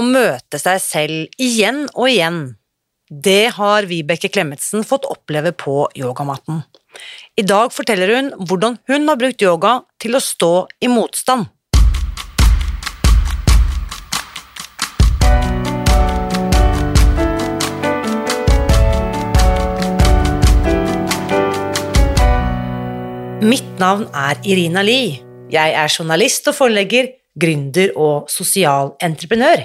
å møte seg selv igjen og igjen. Det har Vibeke Klemetsen fått oppleve på yogamatten. I dag forteller hun hvordan hun har brukt yoga til å stå i motstand. Mitt navn er Irina Lie. Jeg er journalist og forlegger, gründer og sosial entreprenør.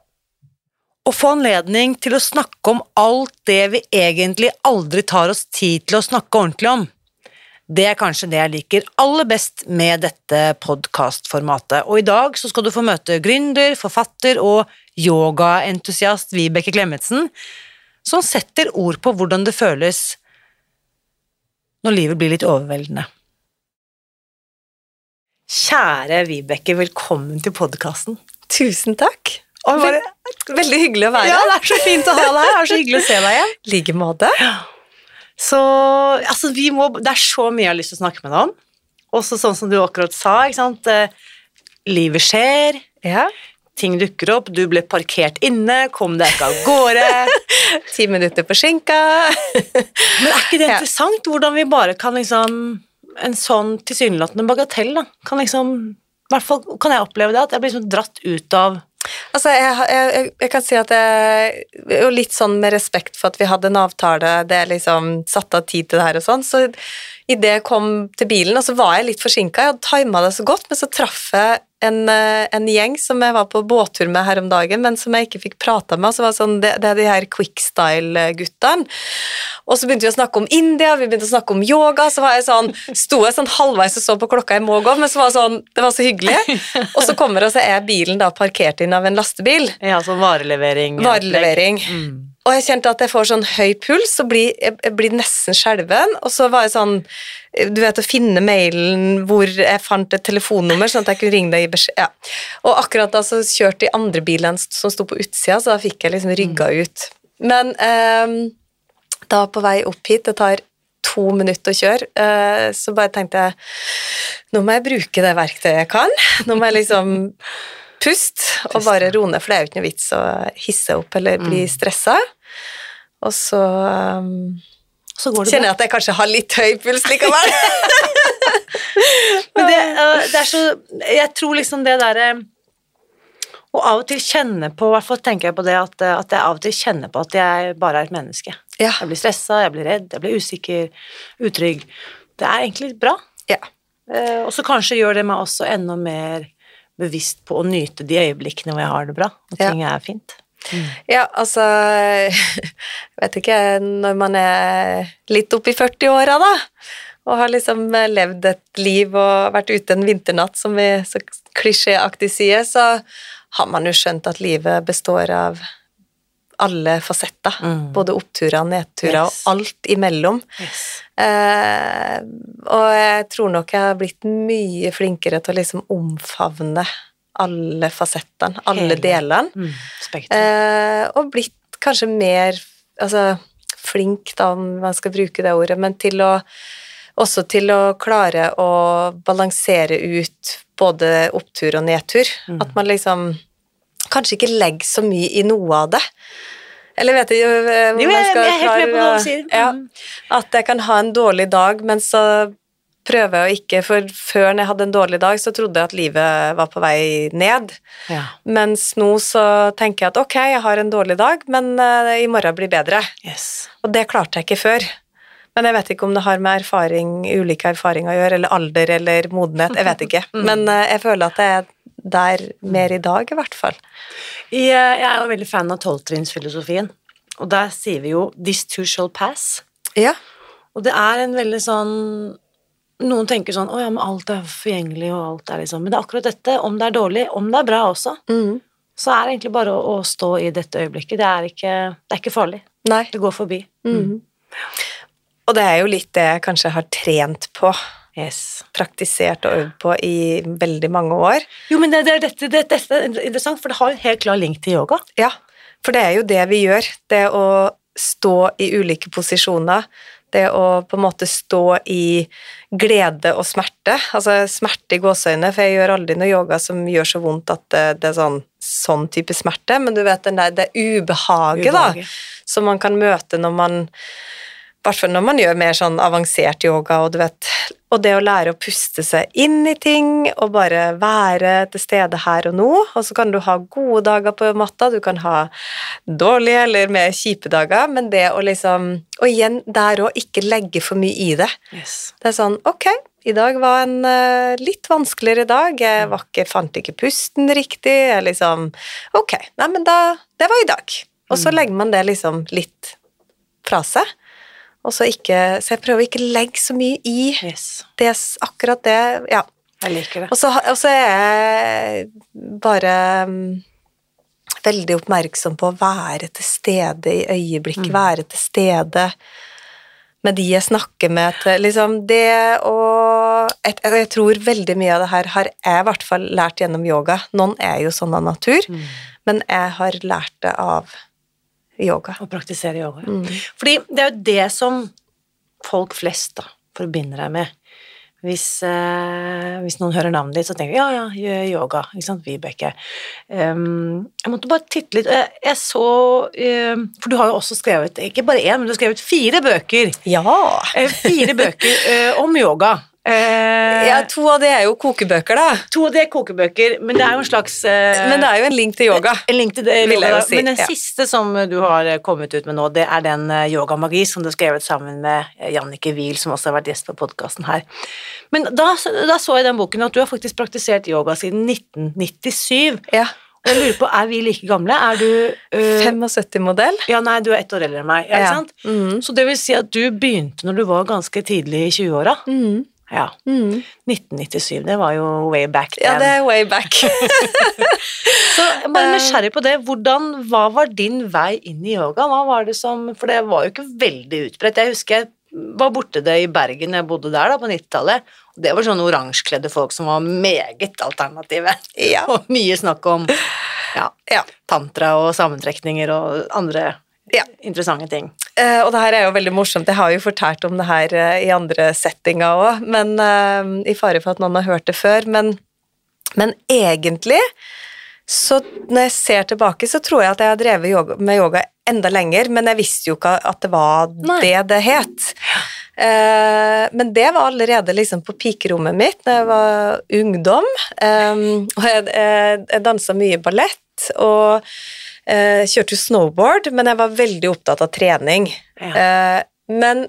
Å få anledning til å snakke om alt det vi egentlig aldri tar oss tid til å snakke ordentlig om, det er kanskje det jeg liker aller best med dette podkastformatet. Og i dag så skal du få møte gründer, forfatter og yogaentusiast Vibeke Klemetsen, som setter ord på hvordan det føles når livet blir litt overveldende. Kjære Vibeke, velkommen til podkasten. Tusen takk. Og bare, Veldig hyggelig å være ja, her. det er så fint å ha deg her. Er så hyggelig å se deg igjen. Like måte. Så altså, vi må, det er så mye jeg har lyst til å snakke med deg om. Også sånn som du akkurat sa, ikke sant. Eh, Livet skjer, Ja. ting dukker opp, du ble parkert inne, kom deg ikke av gårde. Ti minutter på skinka. Men er ikke det Ja. interessant hvordan vi bare kan liksom En sånn tilsynelatende bagatell, da, kan liksom I hvert fall kan jeg oppleve det, at jeg blir liksom dratt ut av Altså, jeg, jeg, jeg, kan si at jeg jo litt sånn med respekt for at vi hadde en avtale, det er liksom satt av tid til det her og sånn, så idet jeg kom til bilen, og så var jeg litt forsinka, jeg hadde tima det så godt, men så traff jeg en, eh, en gjeng som jeg var på båttur med her om dagen, men som jeg ikke fikk prata med. Så var det, sånn, det, det er de her quickstyle-guttene. Og så begynte vi å snakke om India, vi begynte å snakke om yoga. Så var jeg sånn, sto jeg sånn halvveis og så på klokka, jeg må gå, men så var det sånn, det var så hyggelig. Og så kommer og så er bilen da parkert inn av en lastebil. ja, sånn varelevering. Varelevering. Mm. Og jeg kjente at jeg får sånn høy puls og blir, jeg, blir nesten skjelven. Og så var jeg sånn Du vet, å finne mailen hvor jeg fant et telefonnummer, sånn at jeg kunne ringe deg i beskjed ja. Og akkurat da så kjørte de andre bilene som sto på utsida, så da fikk jeg liksom rygga ut. Men eh, da på vei opp hit, det tar to minutter å kjøre, eh, så bare tenkte jeg nå må jeg bruke det verktøyet jeg kan. Nå må jeg liksom puste og bare roe ned, for det er jo ikke noe vits å hisse opp eller bli stressa. Og så um, Så går kjenner jeg at jeg kanskje har litt høy puls likevel. Men det, det er så Jeg tror liksom det derre Å av og til kjenne på, i hvert fall tenker jeg på det, at, at jeg av og til kjenner på at jeg bare er et menneske. ja. Jeg blir stressa, jeg blir redd, jeg blir usikker, utrygg. Det er egentlig bra. ja. Eh, og så kanskje gjør det meg også enda mer bevisst på å nyte de øyeblikkene hvor jeg har det bra, og Ja. ting er fint. Ja, altså Jeg vet ikke, når man er litt oppi 40-åra, da, og har liksom levd et liv og vært ute en vinternatt, som vi så klisjéaktig sier, så har man jo skjønt at livet består av alle fasetter. Mm. Både oppturer, nedturer Yes. og alt imellom. Eh, og jeg tror nok jeg har blitt mye flinkere til å liksom omfavne alle fasettene, alle delene. Mm. Eh, og blitt kanskje mer altså, flink, da, om man skal bruke det ordet, men til å også til å klare å balansere ut både opptur og nedtur. Mm. At man liksom kanskje ikke legger så mye i noe av det. Eller vet jeg eh, hvor Jo, jeg- skal jeg er helt med på hva klare du sier. å- Ja, Mm. at jeg kan ha en dårlig dag, men så prøver jeg å ikke For før jeg hadde en dårlig dag, så trodde jeg at livet var på vei ned. Ja. Mens nå så tenker jeg at ok, jeg har en dårlig dag, men uh, i morgen blir bedre. Yes. Og det klarte jeg ikke før. Men jeg vet ikke om det har med erfaring, ulike erfaringer å gjøre, eller alder eller modenhet. Jeg vet ikke. Men eh, jeg føler at det er der mer i dag, i hvert fall. Jeg er jo veldig fan av tolvtrinnsfilosofien, og der sier vi jo 'this too shall pass'. Ja. Og det er en veldig sånn Noen tenker sånn 'Å ja, men alt er forgjengelig, og alt er liksom Men det er akkurat dette. Om det er dårlig, om det er bra også, Mm. så er det egentlig bare å, å stå i dette øyeblikket. Det er ikke, det er ikke farlig. Nei. Det går forbi. Mm. Og det er jo litt det jeg kanskje har trent på, Yes. praktisert og øvd på i veldig mange år. Jo, men det, det, dette, det, dette er interessant, for det har en helt klar link til yoga. Ja, for det er jo det vi gjør. Det å stå i ulike posisjoner. Det å på en måte stå i glede og smerte. Altså smerte i gåseøyne, for jeg gjør aldri noe yoga som gjør så vondt at det, er sånn, sånn type smerte, men du vet den der, det ubehaget, da, som man kan møte når man hvert fall når man gjør mer sånn avansert yoga, og du vet Og det å lære å puste seg inn i ting, og bare være til stede her og nå. Og så kan du ha gode dager på matta, du kan ha dårlige eller mer kjipe dager, men det å liksom Og igjen, der òg, ikke legge for mye i det. Yes. Det er sånn, ok, i dag var en uh, litt vanskeligere dag, jeg ikke, fant ikke pusten riktig, jeg liksom, ok, nei, men da, det var i dag. Og så legger man det liksom litt fra seg, og så ikke, så jeg prøver ikke å legge så mye i yes. det, akkurat det, ja. Jeg liker det. Og så, og så er jeg bare mm, veldig oppmerksom på å være til stede i øyeblikket, Mm. være til stede med de jeg snakker med. Til, liksom det og jeg, jeg tror veldig mye av det her har jeg i hvert fall lært gjennom yoga. Noen er jo sånn av natur, Mm. men jeg har lært det av yoga. Å praktisere yoga. Mm. Fordi det er jo det som folk flest da, forbinder deg med. Hvis, eh, hvis noen hører navnet ditt, så tenker de ja, ja, gjør yoga. Ikke sant, Vibeke. Um, jeg måtte bare titte litt. Jeg, jeg så um, For du har jo også skrevet, ikke bare én, men du har skrevet fire bøker. Ja! Eh, fire bøker uh, om yoga. Eh, ja! To av det er jo kokebøker, da. To av det er kokebøker, men det er jo en slags eh, Men det er jo en link til yoga. En link til det, Vil jeg jo si, Men den ja. siste som du har eh, kommet ut med nå, det er den eh, Yogamagi som du har skrevet sammen med eh, Jannicke Wiel, som også har vært gjest på podkasten her. Men da, da så jeg i den boken at du har faktisk praktisert yoga siden 1997. Ja. Jeg lurer på, er vi like gamle? Er du øh, 75-modell. Ja, nei, du er ett år eldre enn meg, ja, Ja. sant? Mhm. Så det vil si at du begynte når du var ganske tidlig i 20-åra? Mhm. Ja. 1997, det var jo way back then. Ja, det er way back. Så jeg bare nysgjerrig på det. Hvordan, hva var din vei inn i yoga? Hva var det som For det var jo ikke veldig utbredt. Jeg husker jeg var borte det i Bergen, jeg bodde der da på 90-tallet. Det var sånne oransjekledde folk som var meget alternative. Ja. Og mye snakk om ja, ja. tantra og sammentrekninger og andre Ja. interessante ting. Uh, og det her er jo veldig morsomt. Jeg har jo fortalt om det her uh, i andre settinger òg, men eh, i fare for at noen har hørt det før. Men, men egentlig, så når jeg ser tilbake, så tror jeg at jeg har drevet yoga, med yoga enda lenger, men jeg visste jo ikke at det var Nei. det det het. Men det var allerede liksom på pikerommet mitt da jeg var ungdom. Og jeg, jeg, jeg dansa mye ballett og eh, kjørte jo snowboard, men jeg var veldig opptatt av trening. Ja. Eh, men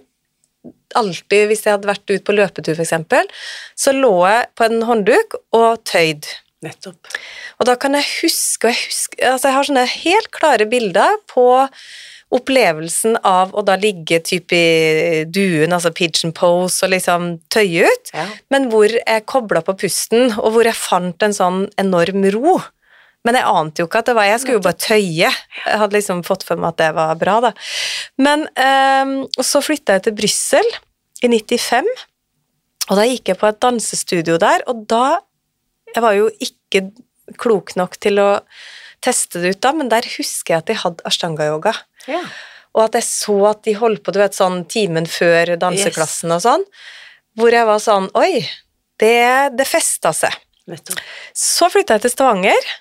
alltid, hvis jeg hadde vært ute på løpetur f.eks., så lå jeg på en håndduk og tøyd. Nettopp. Og da kan jeg huske, jeg husker altså Jeg har sånne helt klare bilder på opplevelsen av å da ligge typ i duen, altså pigeon pose, og liksom tøye ut, Ja. men hvor jeg kobla på pusten, og hvor jeg fant en sånn enorm ro. Men jeg ante jo ikke at det var Jeg skulle jo bare tøye. Jeg hadde liksom fått for meg at det var bra, da. Men um, så flytta jeg til Brussel i 95, og da gikk jeg på et dansestudio der, og da Jeg var jo ikke klok nok til å teste det ut da, men der husker jeg at de hadde ashtanga-yoga. Ja. Og at jeg så at de holdt på, du vet, sånn timen før danseklassen og sånn, hvor jeg var sånn Oi, det, det festa seg. Så flytta jeg til Stavanger,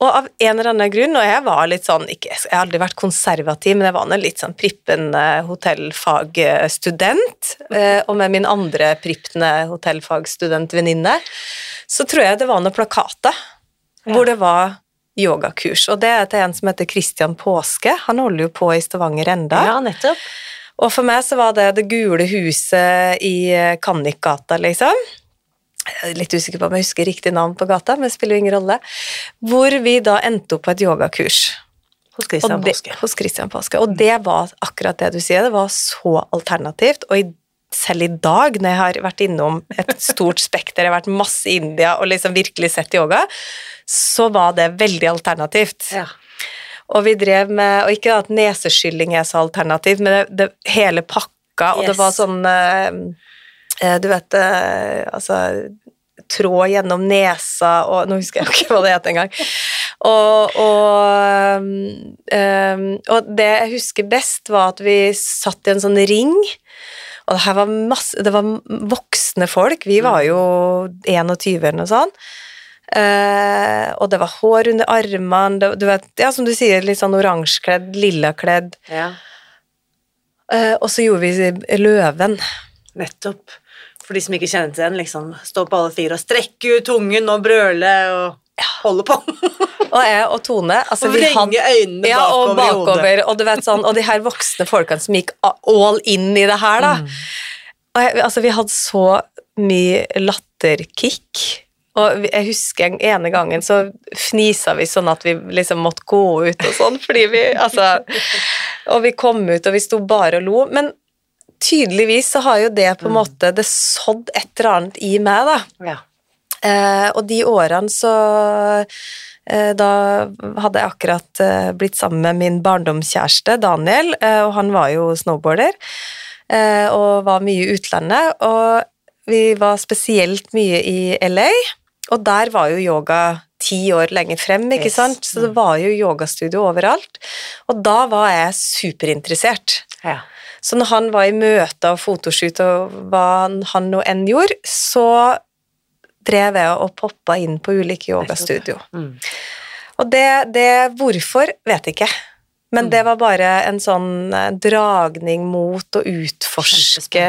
og av en eller annen grunn, og jeg var litt sånn ikke, Jeg har aldri vært konservativ, men jeg var en litt sånn prippende hotellfagstudent. eh, Og med min andre prippende hotellfagstudentvenninne, så tror jeg det var noen plakater Ja. hvor det var yogakurs. Og det er til en som heter Christian Påske. Han holder jo på i Stavanger enda. Ja, nettopp. Og for meg så var det det gule huset i eh, Kannikgata, liksom. Jeg er litt usikker på om jeg husker riktig navn på gata, men det spiller jo ingen rolle. Hvor vi da endte opp på et yogakurs. Hos Christian Påske. hos Christian Påske. Og det var akkurat det du sier, det var så alternativt. Og i, selv i dag, når jeg har vært innom et stort spekter, jeg har vært masse i India og liksom virkelig sett yoga, så var det veldig alternativt. Ja. Og vi drev med Og ikke at neseskylling er så alternativt, men det, det hele pakka, og det var sånn eh, Du vet eh, Altså Tråd gjennom nesa og Nå husker jeg ikke hva det het engang. Og, og, um, og det jeg husker best, var at vi satt i en sånn ring. Og det her var masse Det var voksne folk. Vi var jo 21 eller noe sånt. Uh, og det var hår under armene, du vet, ja, som du sier, litt sånn oransjekledd, lillakledd. ja. Uh, og så gjorde vi løven. Nettopp. For de som ikke kjenner til den, liksom stå på alle fire og strekke ut tungen og brøle og holde på. Og jeg og Tone altså, og vrenge øynene ja, og bakover, i hodet. bakover, og du vet sånn, og de her voksne folkene som gikk all in i det her, da. Mm. Og jeg, altså, vi hadde så mye latterkick. Og jeg husker en ene gangen så fnisa vi sånn at vi liksom måtte gå ut og sånn, fordi vi altså Og vi kom ut, og vi sto bare og lo. Men tydeligvis så har jo det på en måte Det sådd et eller annet i meg, da. Ja. Eh, og de årene så eh, Da hadde jeg akkurat eh, blitt sammen med min barndomskjæreste Daniel, eh, og han var jo snowboarder eh, og var mye i utlandet. Og vi var spesielt mye i LA, og der var jo yoga ti år lenger frem, ikke Yes. sant? Så det var jo yogastudio overalt. Og da var jeg superinteressert. ja. Så når han var i møter og fotoshoot og hva han nå enn gjorde, så drev jeg og poppa inn på ulike yogastudio. Mm. Og det, det Hvorfor, vet jeg ikke. Men det var bare en sånn eh, dragning mot å utforske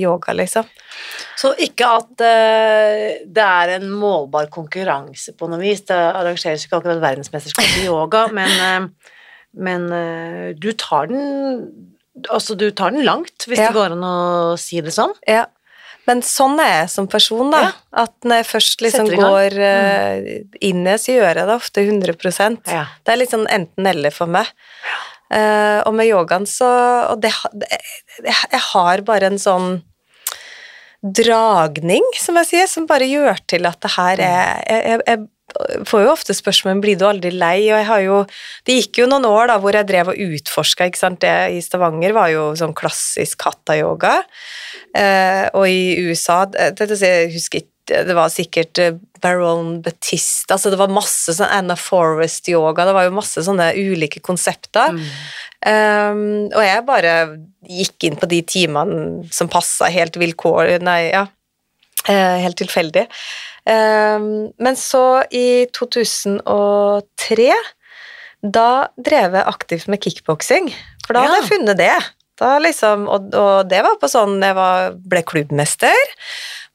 yoga, liksom. Så ikke at uh, det er en målbar konkurranse på noe vis. Det arrangeres ikke akkurat verdensmesterskap i yoga, men, uh, men uh, du tar den Altså, du tar den langt, hvis Ja. det går an å si det sånn. Ja. Men sånn er jeg som person, da. Ja. At når jeg først liksom går eh, inn i det, så gjør jeg det ofte 100 Ja. Det er litt sånn enten-eller for meg. Uh, og med yogaen så Og det, jeg, jeg har bare en sånn dragning, som jeg sier, som bare gjør til at det her er jeg, jeg, jeg får jo ofte spørsmål blir du aldri lei, og jeg har jo Det gikk jo noen år da hvor jeg drev og utforska, ikke sant. Det i Stavanger var jo sånn klassisk hatta-yoga, eh, og i USA det, det, Jeg husker ikke det var sikkert eh, Baron Batiste altså Det var masse sånn Anna Forest-yoga, det var jo masse sånne ulike konsepter. Um, og jeg bare gikk inn på de timene som passa helt vilkår Nei, ja. eh, helt tilfeldig. Um, men så, i 2003, da drev jeg aktivt med kickboksing. For da hadde Ja. jeg funnet det. Da liksom, og, og det var på sånn Jeg var, ble klubbmester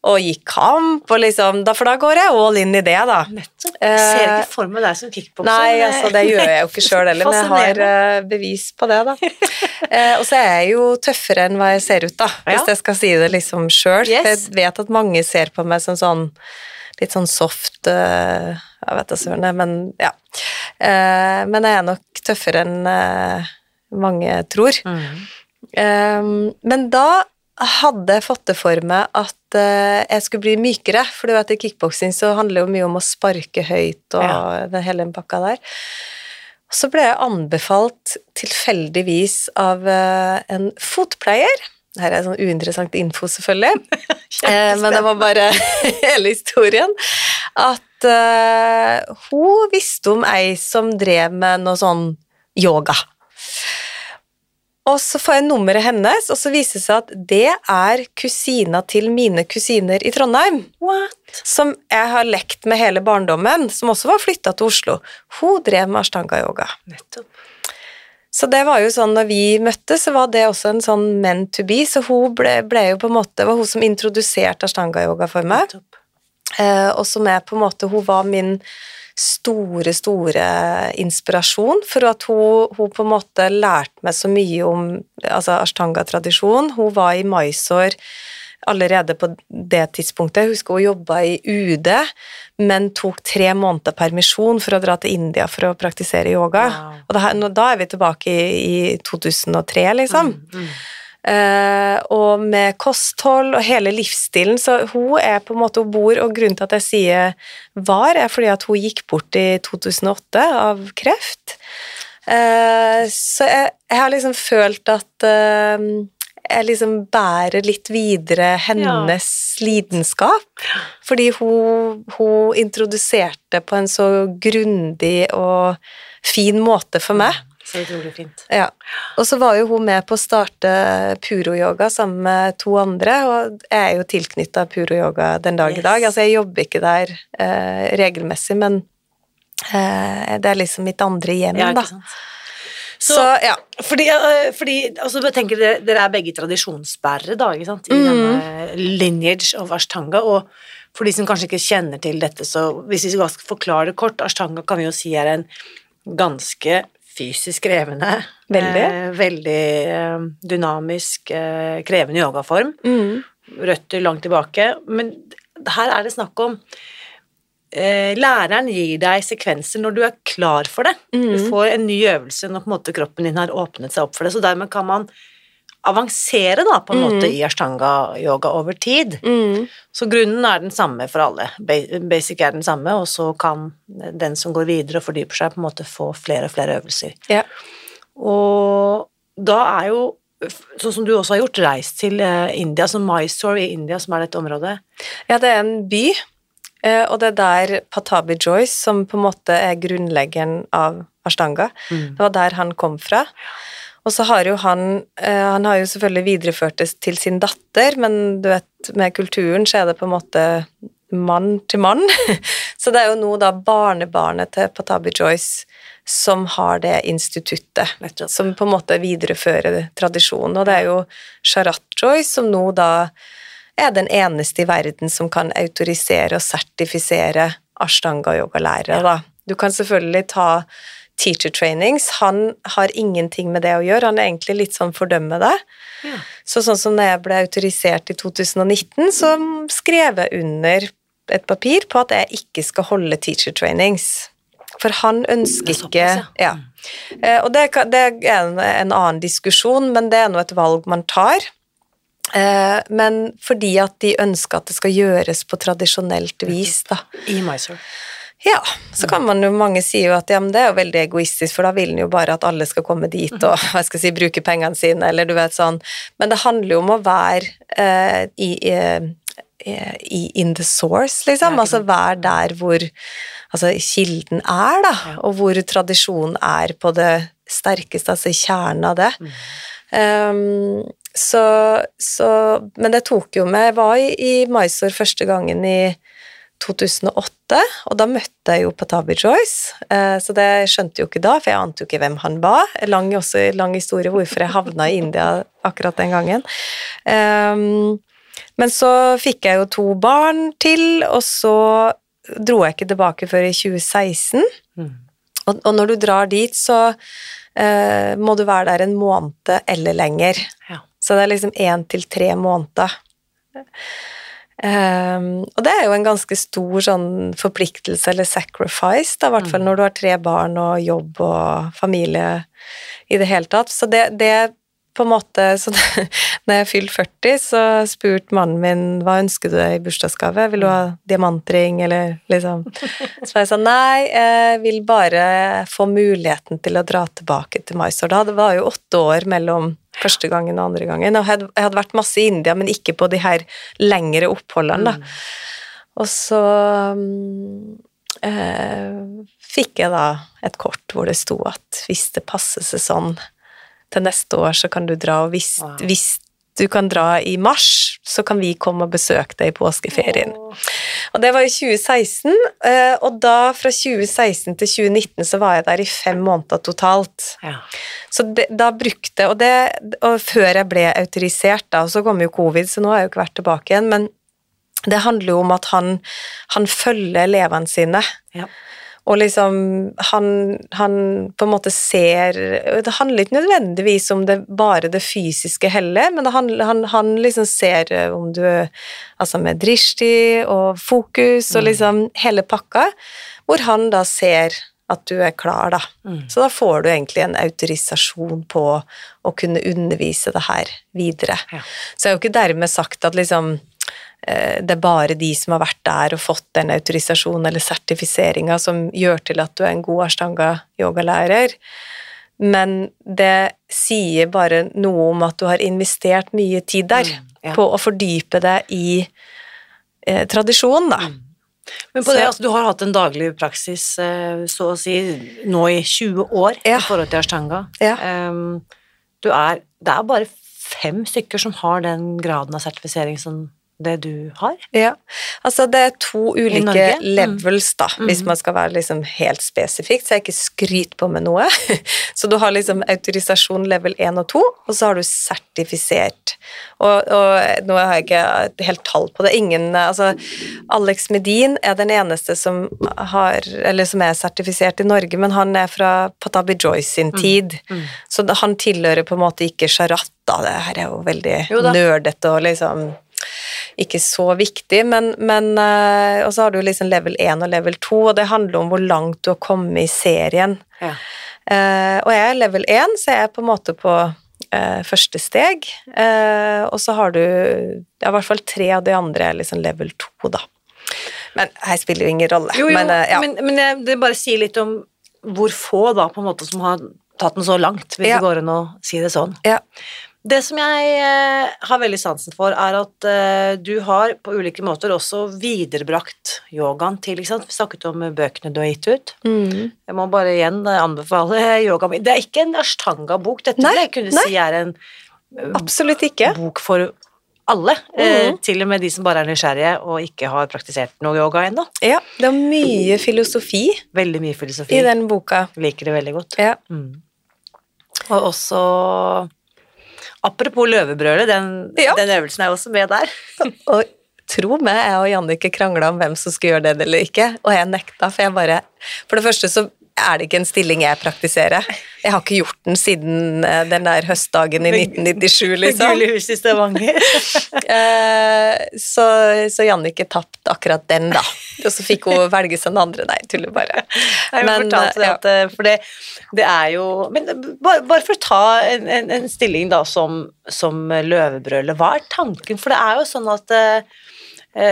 og gikk kamp, og liksom, da, for da går jeg all in i det, da. Nettopp. Eh, Jeg ser ikke for meg deg som kickbokser. Nei, altså det gjør jeg jo ikke sjøl heller, men jeg har eh, bevis på det, da. Eh, og så er jeg jo tøffere enn hva jeg ser ut, da, hvis Ja. jeg skal si det liksom sjøl. Yes. Jeg vet at mange ser på meg som sånn litt sånn soft uh, Jeg vet da søren, men ja. Uh, men jeg er nok tøffere enn uh, mange tror. Mm. Eh, men da hadde jeg fått det for meg at eh, jeg skulle bli mykere, for du vet i kickboksing så handler det jo mye om å sparke høyt og Ja. den hele den pakka der. Så ble jeg anbefalt tilfeldigvis av eh, en fotpleier. Her er sånn uinteressant info, selvfølgelig. Eh, men det var bare hele historien. At uh, hun visste om ei som drev med noe sånn yoga. Og så får jeg nummeret hennes, og så viser det seg at det er kusina til mine kusiner i Trondheim. What? Som jeg har lekt med hele barndommen, som også var flytta til Oslo. Hun drev med ashtanga-yoga. Nettopp. Så det var jo sånn når vi møttes, så var det også en sånn men to be. så hun ble, ble jo på en måte, det var hun som introduserte ashtanga-yoga for meg. Eh, og som er på en måte Hun var min store, store inspirasjon, for at hun, hun på en måte lærte meg så mye om altså ashtanga-tradisjon. Hun var i Mysore allerede på det tidspunktet. Jeg husker hun jobba i UD, men tok tre måneder permisjon for å dra til India for å praktisere yoga. Wow. Og da, da er vi tilbake i, i 2003, liksom. Mm, mm. Uh, og med kosthold og hele livsstilen, så hun er på en måte hun bor, og grunnen til at jeg sier var, er fordi at hun gikk bort i 2008 av kreft. Uh, så jeg, jeg har liksom følt at eh, jeg liksom bærer litt videre hennes lidenskap, fordi hun, hun introduserte på en så grundig og fin måte for meg. Så utrolig fint. Ja. Og så var jo hun med på å starte Puro-yoga sammen med to andre, og jeg er jo tilknytta Puro-yoga den dag Yes. i dag. Altså, jeg jobber ikke der eh, regelmessig, men eh, det er liksom mitt andre hjem, Ja, da. sant. Så, ja. Fordi, øh, fordi altså, tenker dere, dere er begge tradisjonsbærere da, ikke sant? i Mm. denne lineage of ashtanga, og for de som kanskje ikke kjenner til dette, så hvis vi skal forklare det kort, ashtanga kan vi jo si er en ganske fysisk krevende, Veldig. eh, veldig eh, dynamisk, eh, krevende yogaform, Mm. røtter langt tilbake, men her er det snakk om eh, Læreren gir deg sekvenser når du er klar for det. Du Mm. får en ny øvelse når måte kroppen din har åpnet seg opp for det, så dermed kan man avansere da, på en måte i ashtanga-yoga over tid. Mm. Så grunnen er den samme for alle. Basic er den samme, og så kan den som går videre og fordyper seg, på en måte få flere og flere øvelser. ja. Og da er jo, sånn som du også har gjort, reist til eh, India, som Mysore i India, som er dette området. Ja, det er en by, eh, og det er der Patabi Joyce, som på en måte er grunnleggeren av Ashtanga, det var der han kom fra. Og så har jo han eh, Han har jo selvfølgelig videreført det til sin datter, men du vet, med kulturen så er det på en måte mann til mann. Så det er jo nå da barnebarnet til Patabi Joyce som har det instituttet, som på en måte viderefører tradisjonen. Og det er jo Sharat Joyce som nå da er den eneste i verden som kan autorisere og sertifisere ashtanga-yogalærere. Ja. Du kan selvfølgelig ta teacher trainings. Han har ingenting med det å gjøre. Han er egentlig litt sånn fordømme det. Ja. Så sånn som når jeg ble autorisert i 2019, så skrev jeg under et papir på at jeg ikke skal holde teacher trainings. For han ønsker er ikke ja. ja. Eh, Og det, det er en, en annen diskusjon, men det er nå et valg man tar. Eh, Men fordi at de ønsker at det skal gjøres på tradisjonelt vis, da. I Mysore. Ja, så kan man jo, mange sier jo at ja, men det er jo veldig egoistisk, for da vil en jo bare at alle skal komme dit og hva skal jeg si, bruke pengene sine, eller du vet sånn. Men det handler jo om å være eh, i, i, i in the source, liksom. Altså være der hvor altså, kilden er, da, og hvor tradisjonen er på det sterkeste, altså i kjernen av det. Um, så, så Men det tok jo meg Jeg var i, i Mysore første gangen i 2008, og da møtte jeg jo Patabi Joyce, eh, så det skjønte jeg jo ikke da, for jeg ante jo ikke hvem han var. Lang, også, lang historie hvorfor jeg havna i India akkurat den gangen. Um, men så fikk jeg jo to barn til, og så dro jeg ikke tilbake før i 2016. Mm. Og, og når du drar dit, så eh, må du være der en måned eller lenger. Ja. Så det er liksom én til tre måneder. Um, og det er jo en ganske stor sånn forpliktelse eller sacrifice, i hvert fall når du har tre barn og jobb og familie i det hele tatt. Så det, det på en måte så det, Når jeg fylte 40, så spurte mannen min hva ønsker du deg i bursdagsgave. Vil du ha diamantring, eller liksom Så jeg sa nei, jeg vil bare få muligheten til å dra tilbake til Mysore. Da det var jo åtte år mellom første gangen og andre gangen. Og jeg hadde, vært masse i India, men ikke på de her lengre oppholdene, da. Og så mm, eh, fikk jeg da et kort hvor det sto at hvis det passer seg sånn til neste år, så kan du dra, og hvis, Wow. hvis du kan dra i mars, så kan vi komme og besøke deg i påskeferien. Og det var i 2016, eh, og da fra 2016 til 2019 så var jeg der i fem måneder totalt. Ja. Så det, da brukte og, det, og før jeg ble autorisert, da, og så kom jo covid, så nå har jeg jo ikke vært tilbake igjen, men det handler jo om at han, han følger elevene sine. Ja. Og liksom han, han på en måte ser Det handler ikke nødvendigvis om det, bare det fysiske heller, men han, han, han liksom ser om du Altså med drishti og fokus og liksom hele pakka, hvor han da ser at du er klar, da. Mm. Så da får du egentlig en autorisasjon på å kunne undervise det her videre. Ja. Så jeg har jo ikke dermed sagt at liksom eh, det er bare de som har vært der og fått den autorisasjonen eller sertifiseringa som gjør til at du er en god ashtanga-yogalærer, men det sier bare noe om at du har investert mye tid der Mm, ja. på å fordype deg i eh, tradisjonen, da. Men på det, altså, du har hatt en daglig praksis eh, så å si nå i 20 år Ja. i forhold til ashtanga. Ja. Um, du er, det er bare fem stykker som har den graden av sertifisering som det du har. Ja, altså det er to ulike Mm. levels, da, hvis man skal være liksom helt spesifikt, så jeg ikke skryter på med noe. Så du har liksom autorisasjon level 1 og 2, og så har du sertifisert. Og, og nå har jeg ikke helt tall på det. Ingen Altså, Alex Medin er den eneste som har Eller som er sertifisert i Norge, men han er fra Patabi Joyce sin tid, så han tilhører på en måte ikke Sharat, da. Det her er jo veldig nerdete og liksom ikke så viktig, men, men eh, Og så har du liksom level 1 og level 2, og det handler om hvor langt du har kommet i serien. Ja. Uh, og jeg er level 1, så jeg er på en måte på uh, første steg. Uh, og så har du ja, i hvert fall tre av de andre er liksom level 2, da. Men her spiller jo ingen rolle. Jo, jo, men, ja. men, men jeg- det bare sier litt om hvor få da, på en måte, som har tatt den så langt, hvis Ja. det går an å si det sånn. ja. Det som jeg eh, har veldig sansen for, er at eh, du har på ulike måter også viderebrakt yogaen til ikke sant? Vi snakket om bøkene du har gitt ut. Mm. Jeg må bare igjen eh, anbefale yoga. Det er ikke en ashtanga-bok. Dette Nei, vil jeg kunne nei. si er en Absolutt ikke. bok for alle. eh, Mhm. til og med de som bare er nysgjerrige og ikke har praktisert noe yoga ennå. Ja, det er mye filosofi Veldig mye filosofi. i den boka. Liker det veldig godt. Ja. Mm. Og også Apropos løvebrølet, den, Ja. den øvelsen er også med der. Og tro meg, jeg og Jannicke krangla om hvem som skulle gjøre det eller ikke, og jeg nekta, for jeg bare For det første så er det ikke en stilling jeg praktiserer. Jeg har ikke gjort den siden eh, den der høstdagen i 1997, liksom. Gule hus i Stavanger. Eh, så, så Jannicke tapte akkurat den, da. Og så fikk hun velge seg den andre. Nei, tuller bare. Jeg men, fortalte det ja. at, eh, for det, det er jo Men bare, bare for å ta en, en, en stilling da som, som løvebrølet, hva er tanken? For det er jo sånn at eh,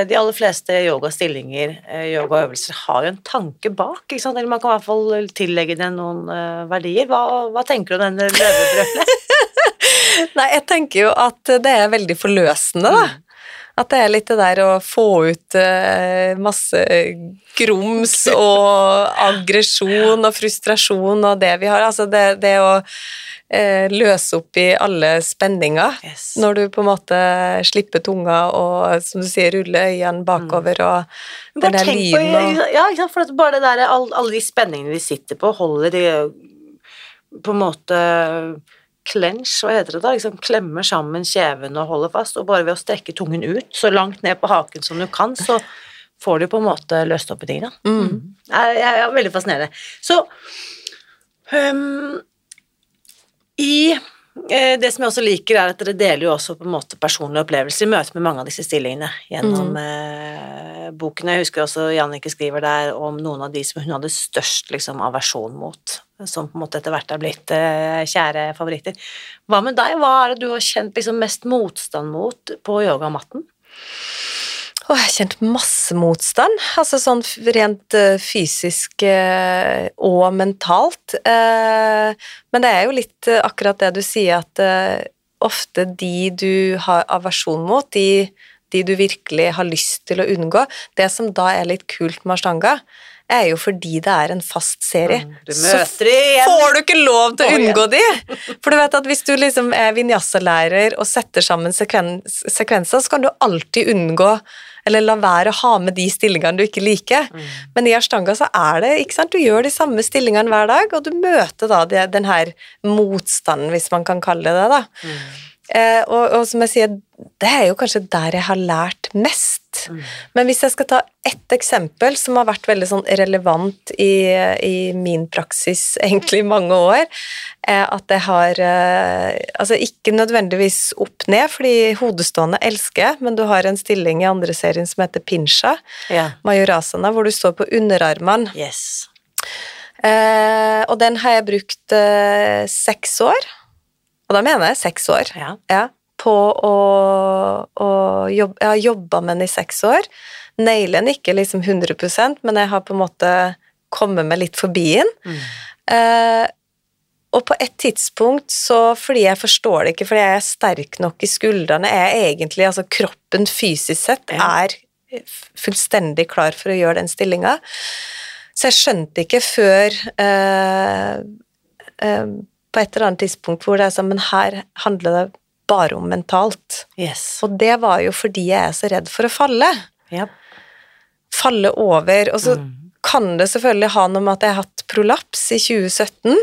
de aller fleste yogastillinger, eh, yogaøvelser, har jo en tanke bak, ikke sant? Eller man kan i hvert fall tillegge det noen eh, verdier. Hva, hva tenker du om denne løvebrølet? Nei, jeg tenker jo at det er veldig forløsende, da. At det er litt det der å få ut eh, masse grums og aggresjon og frustrasjon og det vi har. Altså det, det å eh, løse opp i alle spenninger. Yes. Når du på en måte slipper tunga og, som du sier, ruller øynene bakover og den Bare der lyden og ja? For at bare det der, all, alle de spenningene vi sitter på, holder de på en måte clench, hva heter det da? Liksom klemmer sammen kjeven og holder fast, og bare ved å strekke tungen ut så langt ned på haken som du kan, så får du på en måte løst opp i tingene. Mm. Jeg, jeg, er veldig fascinerende. Så um, i eh, det som jeg også liker, er at dere deler jo også på en måte personlige opplevelser i møte med mange av disse stillingene gjennom eh, boken. Jeg husker også Jannicke skriver der om noen av de som hun hadde størst liksom, aversjon mot, som på en måte etter hvert er blitt eh, kjære favoritter. Hva med deg? Hva er det du har kjent liksom, mest motstand mot på yogamatten? Oh, jeg har kjent masse motstand, altså sånn rent uh, fysisk uh, og mentalt. Uh, men det er jo litt akkurat det du sier, at ofte de du har aversjon mot, de, de du virkelig har lyst til å unngå, det som da er litt kult med ashtanga, er jo fordi det er en fast serie. Mm, Så får du ikke lov til å unngå de! For du vet at hvis du liksom er vinyasa-lærer og setter sammen sekven sekvenser, så kan du alltid unngå eller la være å ha med de stillingene du ikke liker. Mm. Men i ashtanga så er det, ikke sant, du gjør de samme stillingene hver dag, og du møter da det, den her motstanden, hvis man kan kalle det det, da. Mm. Eh, og, og som jeg sier, det er jo kanskje der jeg har lært mest. Men hvis jeg skal ta ett eksempel som har vært veldig sånn relevant i, i min praksis egentlig i mange år, er at jeg har eh, Altså ikke nødvendigvis opp ned, fordi hodestående elsker jeg, men du har en stilling i andre serien som heter pinsha, Ja. majorasana, hvor du står på underarmene. Yes. Eh, og den har jeg brukt eh, seks år, og da mener jeg seks år, Ja. ja, på å, å jobbe Jeg har jobba med den i seks år. Nailer den ikke liksom 100 men jeg har på en måte kommet meg litt forbi den. Mm. Eh, og på et tidspunkt, så fordi jeg forstår det ikke, fordi jeg er sterk nok i skuldrene, er jeg egentlig Altså kroppen fysisk sett er fullstendig klar for å gjøre den stillinga. Så jeg skjønte ikke før eh, eh, på et eller annet tidspunkt hvor det er sånn Men her handler det bare om mentalt. Yes. Og det var jo fordi jeg er så redd for å falle. Yep. Falle over. Og så Mm. kan det selvfølgelig ha noe med at jeg har hatt prolaps i 2017.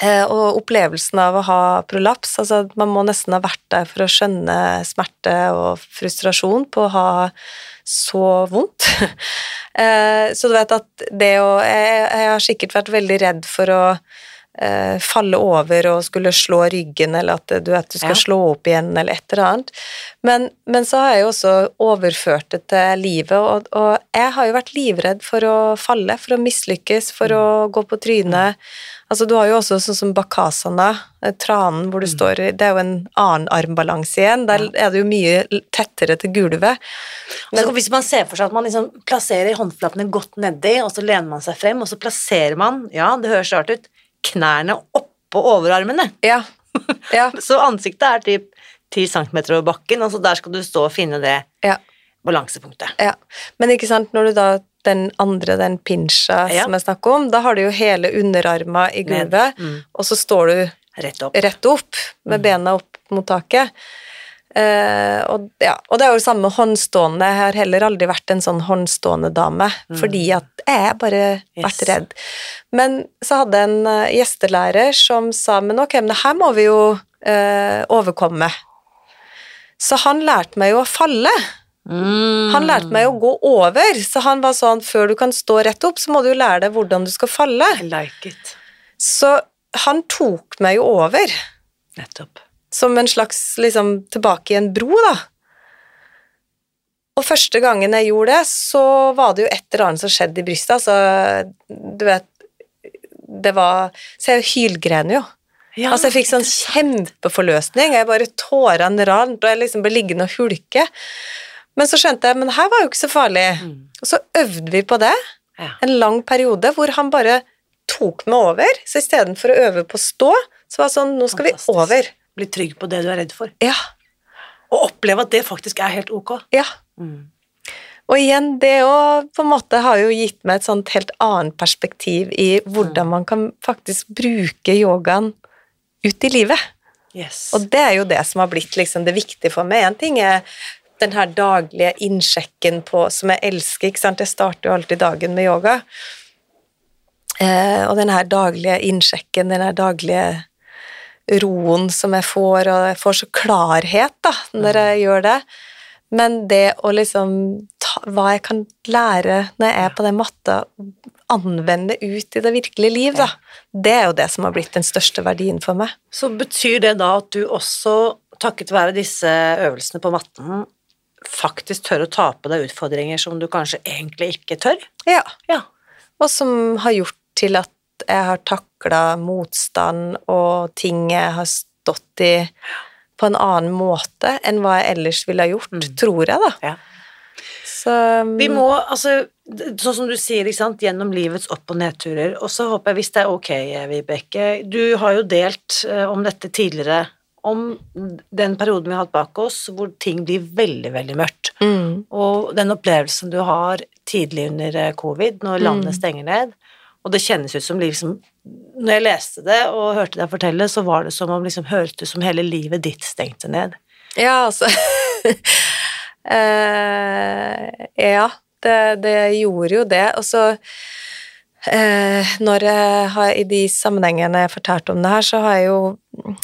Eh, og opplevelsen av å ha prolaps altså Man må nesten ha vært der for å skjønne smerte og frustrasjon på å ha så vondt. eh, så du vet at det å jeg, jeg har sikkert vært veldig redd for å falle over og skulle slå ryggen, eller at du at du skal Ja. slå opp igjen, eller et eller annet. Men, men så har jeg jo også overført det til livet, og, og jeg har jo vært livredd for å falle, for å mislykkes, for å gå på trynet. Altså, du har jo også sånn som bakasana, eh, tranen hvor du står Det er jo en annen armbalanse igjen. Der er det jo mye tettere til gulvet. Men Altså, hvis man ser for seg at man liksom plasserer håndflatene godt nedi, og så lener man seg frem, og så plasserer man, ja, det høres rart ut, knærne oppå overarmene. Ja. Ja. Så ansiktet er typ 10 cm over bakken, og så der skal du stå og finne det ja. balansepunktet. Ja, men ikke sant, når du da den andre, den pinsja Ja. som jeg snakker om, da har du jo hele underarma i gulvet, Mm. og så står du Rett opp. rett opp med bena opp mot taket. Eh, og, ja, og det er jo det samme med håndstående. Jeg har heller aldri vært en sånn håndstående dame, fordi at jeg har bare vært redd. Men så hadde jeg en uh, gjestelærer som sa men ok, men det her må vi jo uh, overkomme. Så han lærte meg jo å falle. Mm. Han lærte meg å gå over, så han var sånn før du kan stå rett opp, så må du jo lære deg hvordan du skal falle. I like it. Så han tok meg jo over, Nettopp. Som en slags liksom tilbake i en bro, da. Og første gangen jeg gjorde det, så var det jo et eller annet som skjedde i brystet, altså, du vet, det var Så jeg hylgren jo. Ja, Altså, jeg fikk sånn kjempeforløsning, jeg bare tårene rant, og jeg liksom ble liggende og hulke. Men så skjønte jeg, men det her var jo ikke så farlig. Mm. Og så øvde vi på det Ja. en lang periode hvor han bare tok meg over. Så istedenfor å øve på å stå, så var det sånn, nå skal Fantastisk. vi over. Bli trygg på det du er redd for. Ja, Og oppleve at det faktisk er helt ok. ja. Mm. Og igjen, det òg på en måte har jo gitt meg et sånt helt annet perspektiv i hvordan man kan faktisk bruke yogaen ut i livet. Yes. Og det er jo det som har blitt liksom det viktige for meg. En ting er den her daglige innsjekken på, som jeg elsker, ikke sant. Jeg starter jo alltid dagen med yoga. Eh, og den her daglige innsjekken, den her daglige roen som jeg får, og jeg får så klarhet da, når jeg gjør det. Men det å liksom ta, Hva jeg kan lære når jeg er på den matta, anvende ut i det virkelige liv, da. Det er jo det som har blitt den største verdien for meg. Så betyr det da at du også, takket være disse øvelsene på matten, faktisk tør å ta på deg utfordringer som du kanskje egentlig ikke tør? Ja. Ja. og som har gjort til at jeg har takla motstand og ting jeg har stått i på en annen måte enn hva jeg ellers ville ha gjort, tror jeg, da. ja. Så Vi må, altså, sånn som du sier, ikke sant, gjennom livets opp- og nedturer, og så håper jeg, hvis det er ok, Vibeke, du har jo delt eh, om dette tidligere, om den perioden vi har hatt bak oss, hvor ting blir veldig, veldig mørkt, mm, og den opplevelsen du har tidlig under eh, covid, når landet stenger ned, og det kjennes ut som liksom, når jeg leste det og hørte deg fortelle, så var det som om liksom, hørtes ut som hele livet ditt stengte ned. Ja, altså eh, Ja, det, det gjorde jo det. Og så eh, når jeg har i de sammenhengene jeg fortalte om det her, så har jeg jo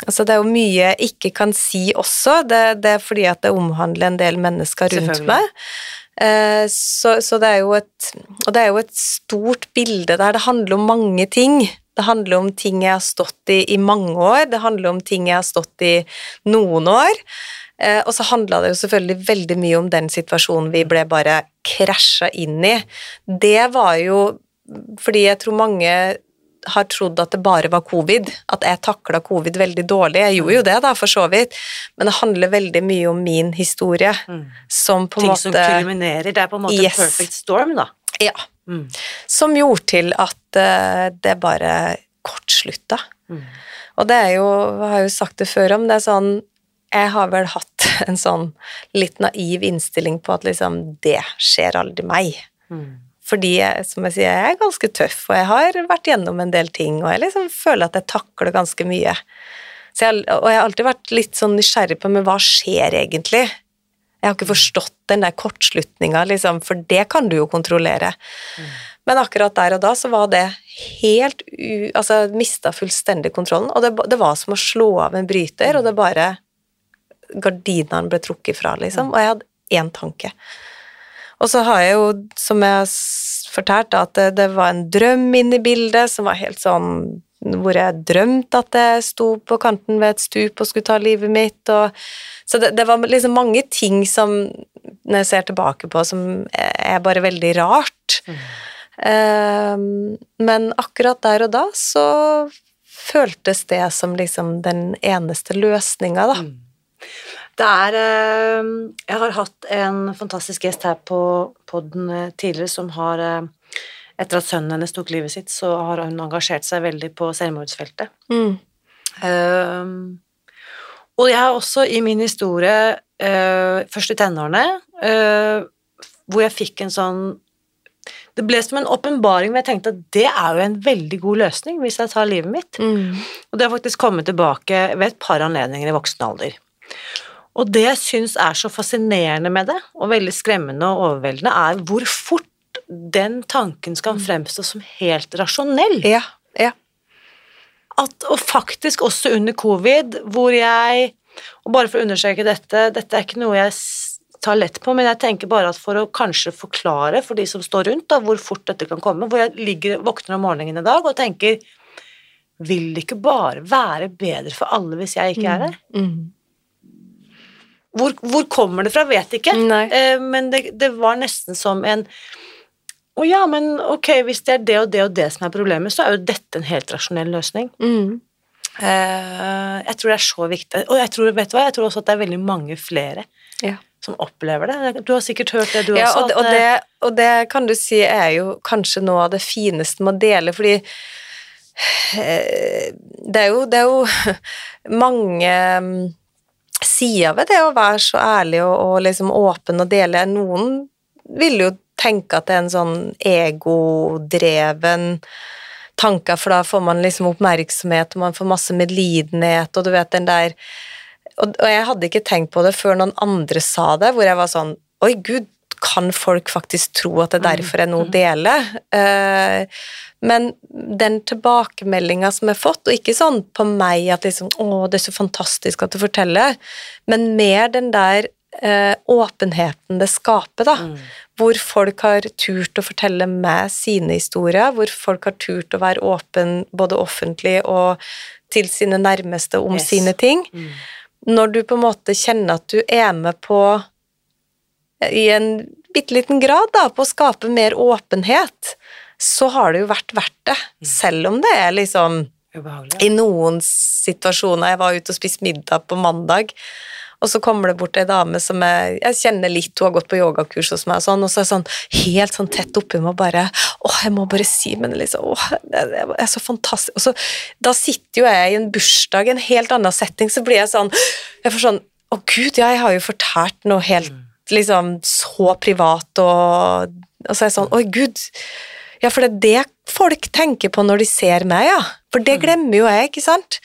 Altså, det er jo mye jeg ikke kan si også. Det, det er fordi at det omhandler en del mennesker rundt meg. Eh, så, så det er jo et Og det er jo et stort bilde der det handler om mange ting. Det handler om ting jeg har stått i i mange år, det handler om ting jeg har stått i noen år. Eh, og så handla det jo selvfølgelig veldig mye om den situasjonen vi ble bare krasja inn i. Det var jo fordi jeg tror mange har trodd at det bare var covid, at jeg takla covid veldig dårlig. Jeg gjorde jo det, da, for så vidt, men det handler veldig mye om min historie, som på en Ting som måte kulminerer. Det er på en måte Yes. perfect storm, da. Ja. Mm. Som gjorde til at uh, det bare kortslutta. Mm. Og det er jo, jeg har jo sagt det før om, det er sånn Jeg har vel hatt en sånn litt naiv innstilling på at liksom Det skjer aldri meg. Mm. Fordi som jeg sier, jeg er ganske tøff, og jeg har vært gjennom en del ting, og jeg liksom føler at jeg takler ganske mye. Så jeg, og jeg har alltid vært litt sånn nysgjerrig på men hva skjer egentlig? Jeg har ikke forstått den der kortslutninga, liksom, for det kan du jo kontrollere. Men akkurat der og da så var det helt u... Altså, mista fullstendig kontrollen, og det, det var som å slå av en bryter, og det bare Gardinene ble trukket fra, liksom, og jeg hadde én tanke. Og så har jeg jo, som jeg har fortalt, at det, det var en drøm inne i bildet som var helt sånn hvor jeg drømte at jeg sto på kanten ved et stup og skulle ta livet mitt. Og, så det, det var liksom mange ting som, når jeg ser tilbake på, som er bare veldig rart. Ehm, men akkurat der og da så føltes det som liksom den eneste løsninga, da. Det er eh, Jeg har hatt en fantastisk gjest her på podden eh, tidligere som har Etter at sønnen hennes tok livet sitt, så har hun engasjert seg veldig på selvmordsfeltet. Mm. Uh, og jeg har også i min historie, uh, først i tenårene, uh, hvor jeg fikk en sånn Det ble som en åpenbaring men jeg tenkte at det er jo en veldig god løsning hvis jeg tar livet mitt. Mm. Og det har faktisk kommet tilbake ved et par anledninger i voksen alder. Og det jeg syns er så fascinerende med det, og veldig skremmende og overveldende, er hvor fort den tanken skal fremstå som helt rasjonell. Ja. Ja. At, og faktisk også under covid, hvor jeg Og bare for å understreke dette, dette er ikke noe jeg tar lett på, men jeg tenker bare at for å kanskje forklare for de som står rundt, da, hvor fort dette kan komme, hvor jeg ligger, våkner om morgenen i dag og tenker Vil det ikke bare være bedre for alle hvis jeg ikke er her? Mm. Hvor, hvor kommer det fra, vet ikke, eh, men det, det var nesten som en Å ja, men ok, hvis det er det og det og det som er problemet, så er jo dette en helt rasjonell løsning. Mm. Uh, jeg tror det er så viktig. Og jeg tror, vet du hva, jeg tror også at det er veldig mange flere Ja. som opplever det. Du har sikkert hørt det, du Ja, også. og, det- og, det, og det kan du si er jo kanskje noe av det fineste med å dele, fordi eh, det er jo, det er jo mange mm, sider ved det å være så ærlig og, og liksom åpen og dele. Noen vil jo tenke at det er en sånn egodreven tanke, for da får man liksom oppmerksomhet, og man får masse medlidenhet, og du vet den der og, og jeg hadde ikke tenkt på det før noen andre sa det, hvor jeg var sånn Oi, gud, kan folk faktisk tro at det derfor er noe jeg dele? deler? men den tilbakemeldinga som jeg har fått, og ikke sånn på meg at liksom Å, det er så fantastisk at du forteller, men mer den der eh, åpenheten det skaper, da. Mm. Hvor folk har turt å fortelle meg sine historier, hvor folk har turt å være åpen både offentlig og til sine nærmeste om Yes. sine ting Mm. når du på en måte kjenner at du er med på i en bitte liten grad da, på å skape mer åpenhet, så har det jo vært verdt det. Selv om det er liksom Ubehagelig. i noen situasjoner Jeg var ute og spiste middag på mandag, og så kommer det bort ei dame som jeg, jeg kjenner litt, hun har gått på yogakurs hos meg, og sånn, og så er jeg sånn helt sånn tett oppi meg og bare Åh, jeg må bare si, men liksom Åh, det, det er så fantastisk. Og så da sitter jo jeg i en bursdag, en helt annen setting, så blir jeg sånn Jeg får sånn Å, gud, ja, jeg har jo fortalt noe helt liksom så privat, og, og så er jeg sånn Oi, gud. Ja, for det er det folk tenker på når de ser meg, ja. For det glemmer jo jeg, ikke sant?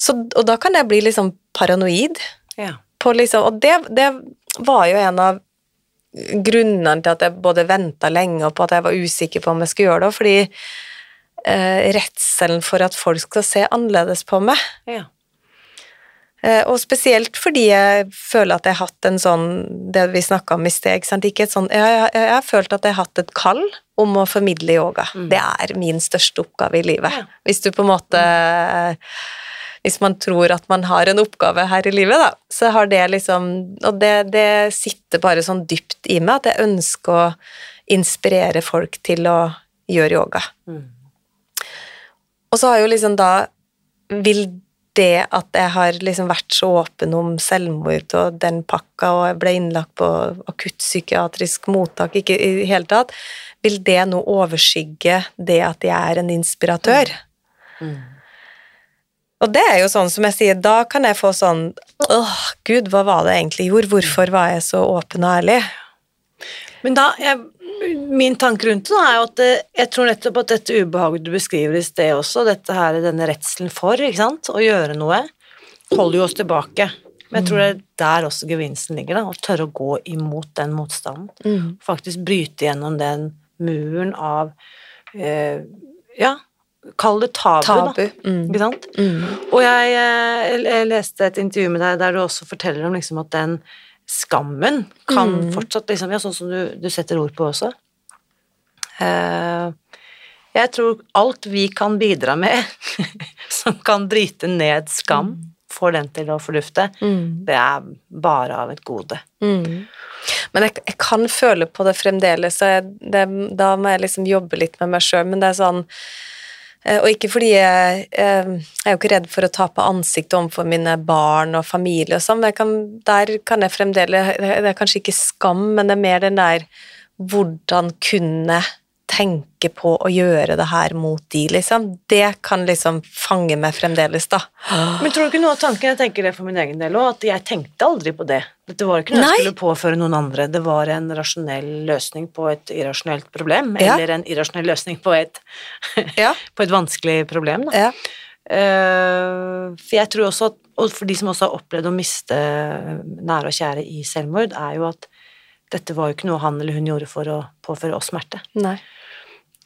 Så, og da kan jeg bli liksom paranoid Ja. På liksom Og det, det var jo en av grunnene til at jeg både venta lenge og på at jeg var usikker på om jeg skulle gjøre det, fordi eh, redselen for at folk skal se annerledes på meg. Ja. Eh, og spesielt fordi jeg føler at jeg har hatt en sånn Det vi snakka om i sted, ikke et sånn, jeg, jeg, jeg har følt at jeg har hatt et kall om å formidle yoga. Det er min største oppgave i livet. Ja. Hvis du på en måte Hvis man tror at man har en oppgave her i livet, da, så har det liksom Og det, det sitter bare sånn dypt i meg at jeg ønsker å inspirere folk til å gjøre yoga. Mm. Og så har jo liksom da Vil det at jeg har liksom vært så åpen om selvmord og den pakka, og jeg ble innlagt på akuttpsykiatrisk mottak ikke i det hele tatt, vil det nå overskygge det at jeg er en inspiratør? Mm. Og det er jo sånn som jeg sier, da kan jeg få sånn Åh, gud, hva var det jeg egentlig gjorde? Hvorfor var jeg så åpen og ærlig? Men da, jeg, min tanke rundt det er jo at det, jeg tror nettopp at dette ubehaget du beskriver i sted også, dette her, denne redselen for ikke sant, å gjøre noe, holder jo oss tilbake. Men jeg tror det er der også gevinsten ligger, da, å tørre å gå imot den motstanden. Faktisk bryte gjennom den muren av eh, Ja, kall det tabu, Tabu. da. Mm. Ikke sant? Mm. Og jeg, eh, jeg leste et intervju med deg der du også forteller om liksom at den skammen kan Mm. fortsatt liksom, ja, Sånn som du, du setter ord på også. Uh, jeg tror alt vi kan bidra med som kan bryte ned skam, får den til å fordufte, Mm. det er bare av et gode. Mm. Men jeg, jeg kan føle på det fremdeles, jeg, det, da må jeg liksom jobbe litt med meg sjøl. Men det er sånn Og ikke fordi jeg eh, Jeg er jo ikke redd for å tape ansiktet overfor mine barn og familie og sånn, men kan, der kan jeg fremdeles Det er kanskje ikke skam, men det er mer den der Hvordan kunne tenke på å gjøre det her mot de, liksom. Det kan liksom fange meg fremdeles, da. Men tror du ikke noe av tanken, jeg tenker det for min egen del òg, at jeg tenkte aldri på det. Dette var ikke noe Nei. jeg skulle påføre noen andre, det var en rasjonell løsning på et irrasjonelt problem, Ja. eller en irrasjonell løsning på et, Ja. på et vanskelig problem. Da. Ja. Eh, for jeg tror også at, og for de som også har opplevd å miste nære og kjære i selvmord, er jo at dette var jo ikke noe han eller hun gjorde for å påføre oss smerte. Nei.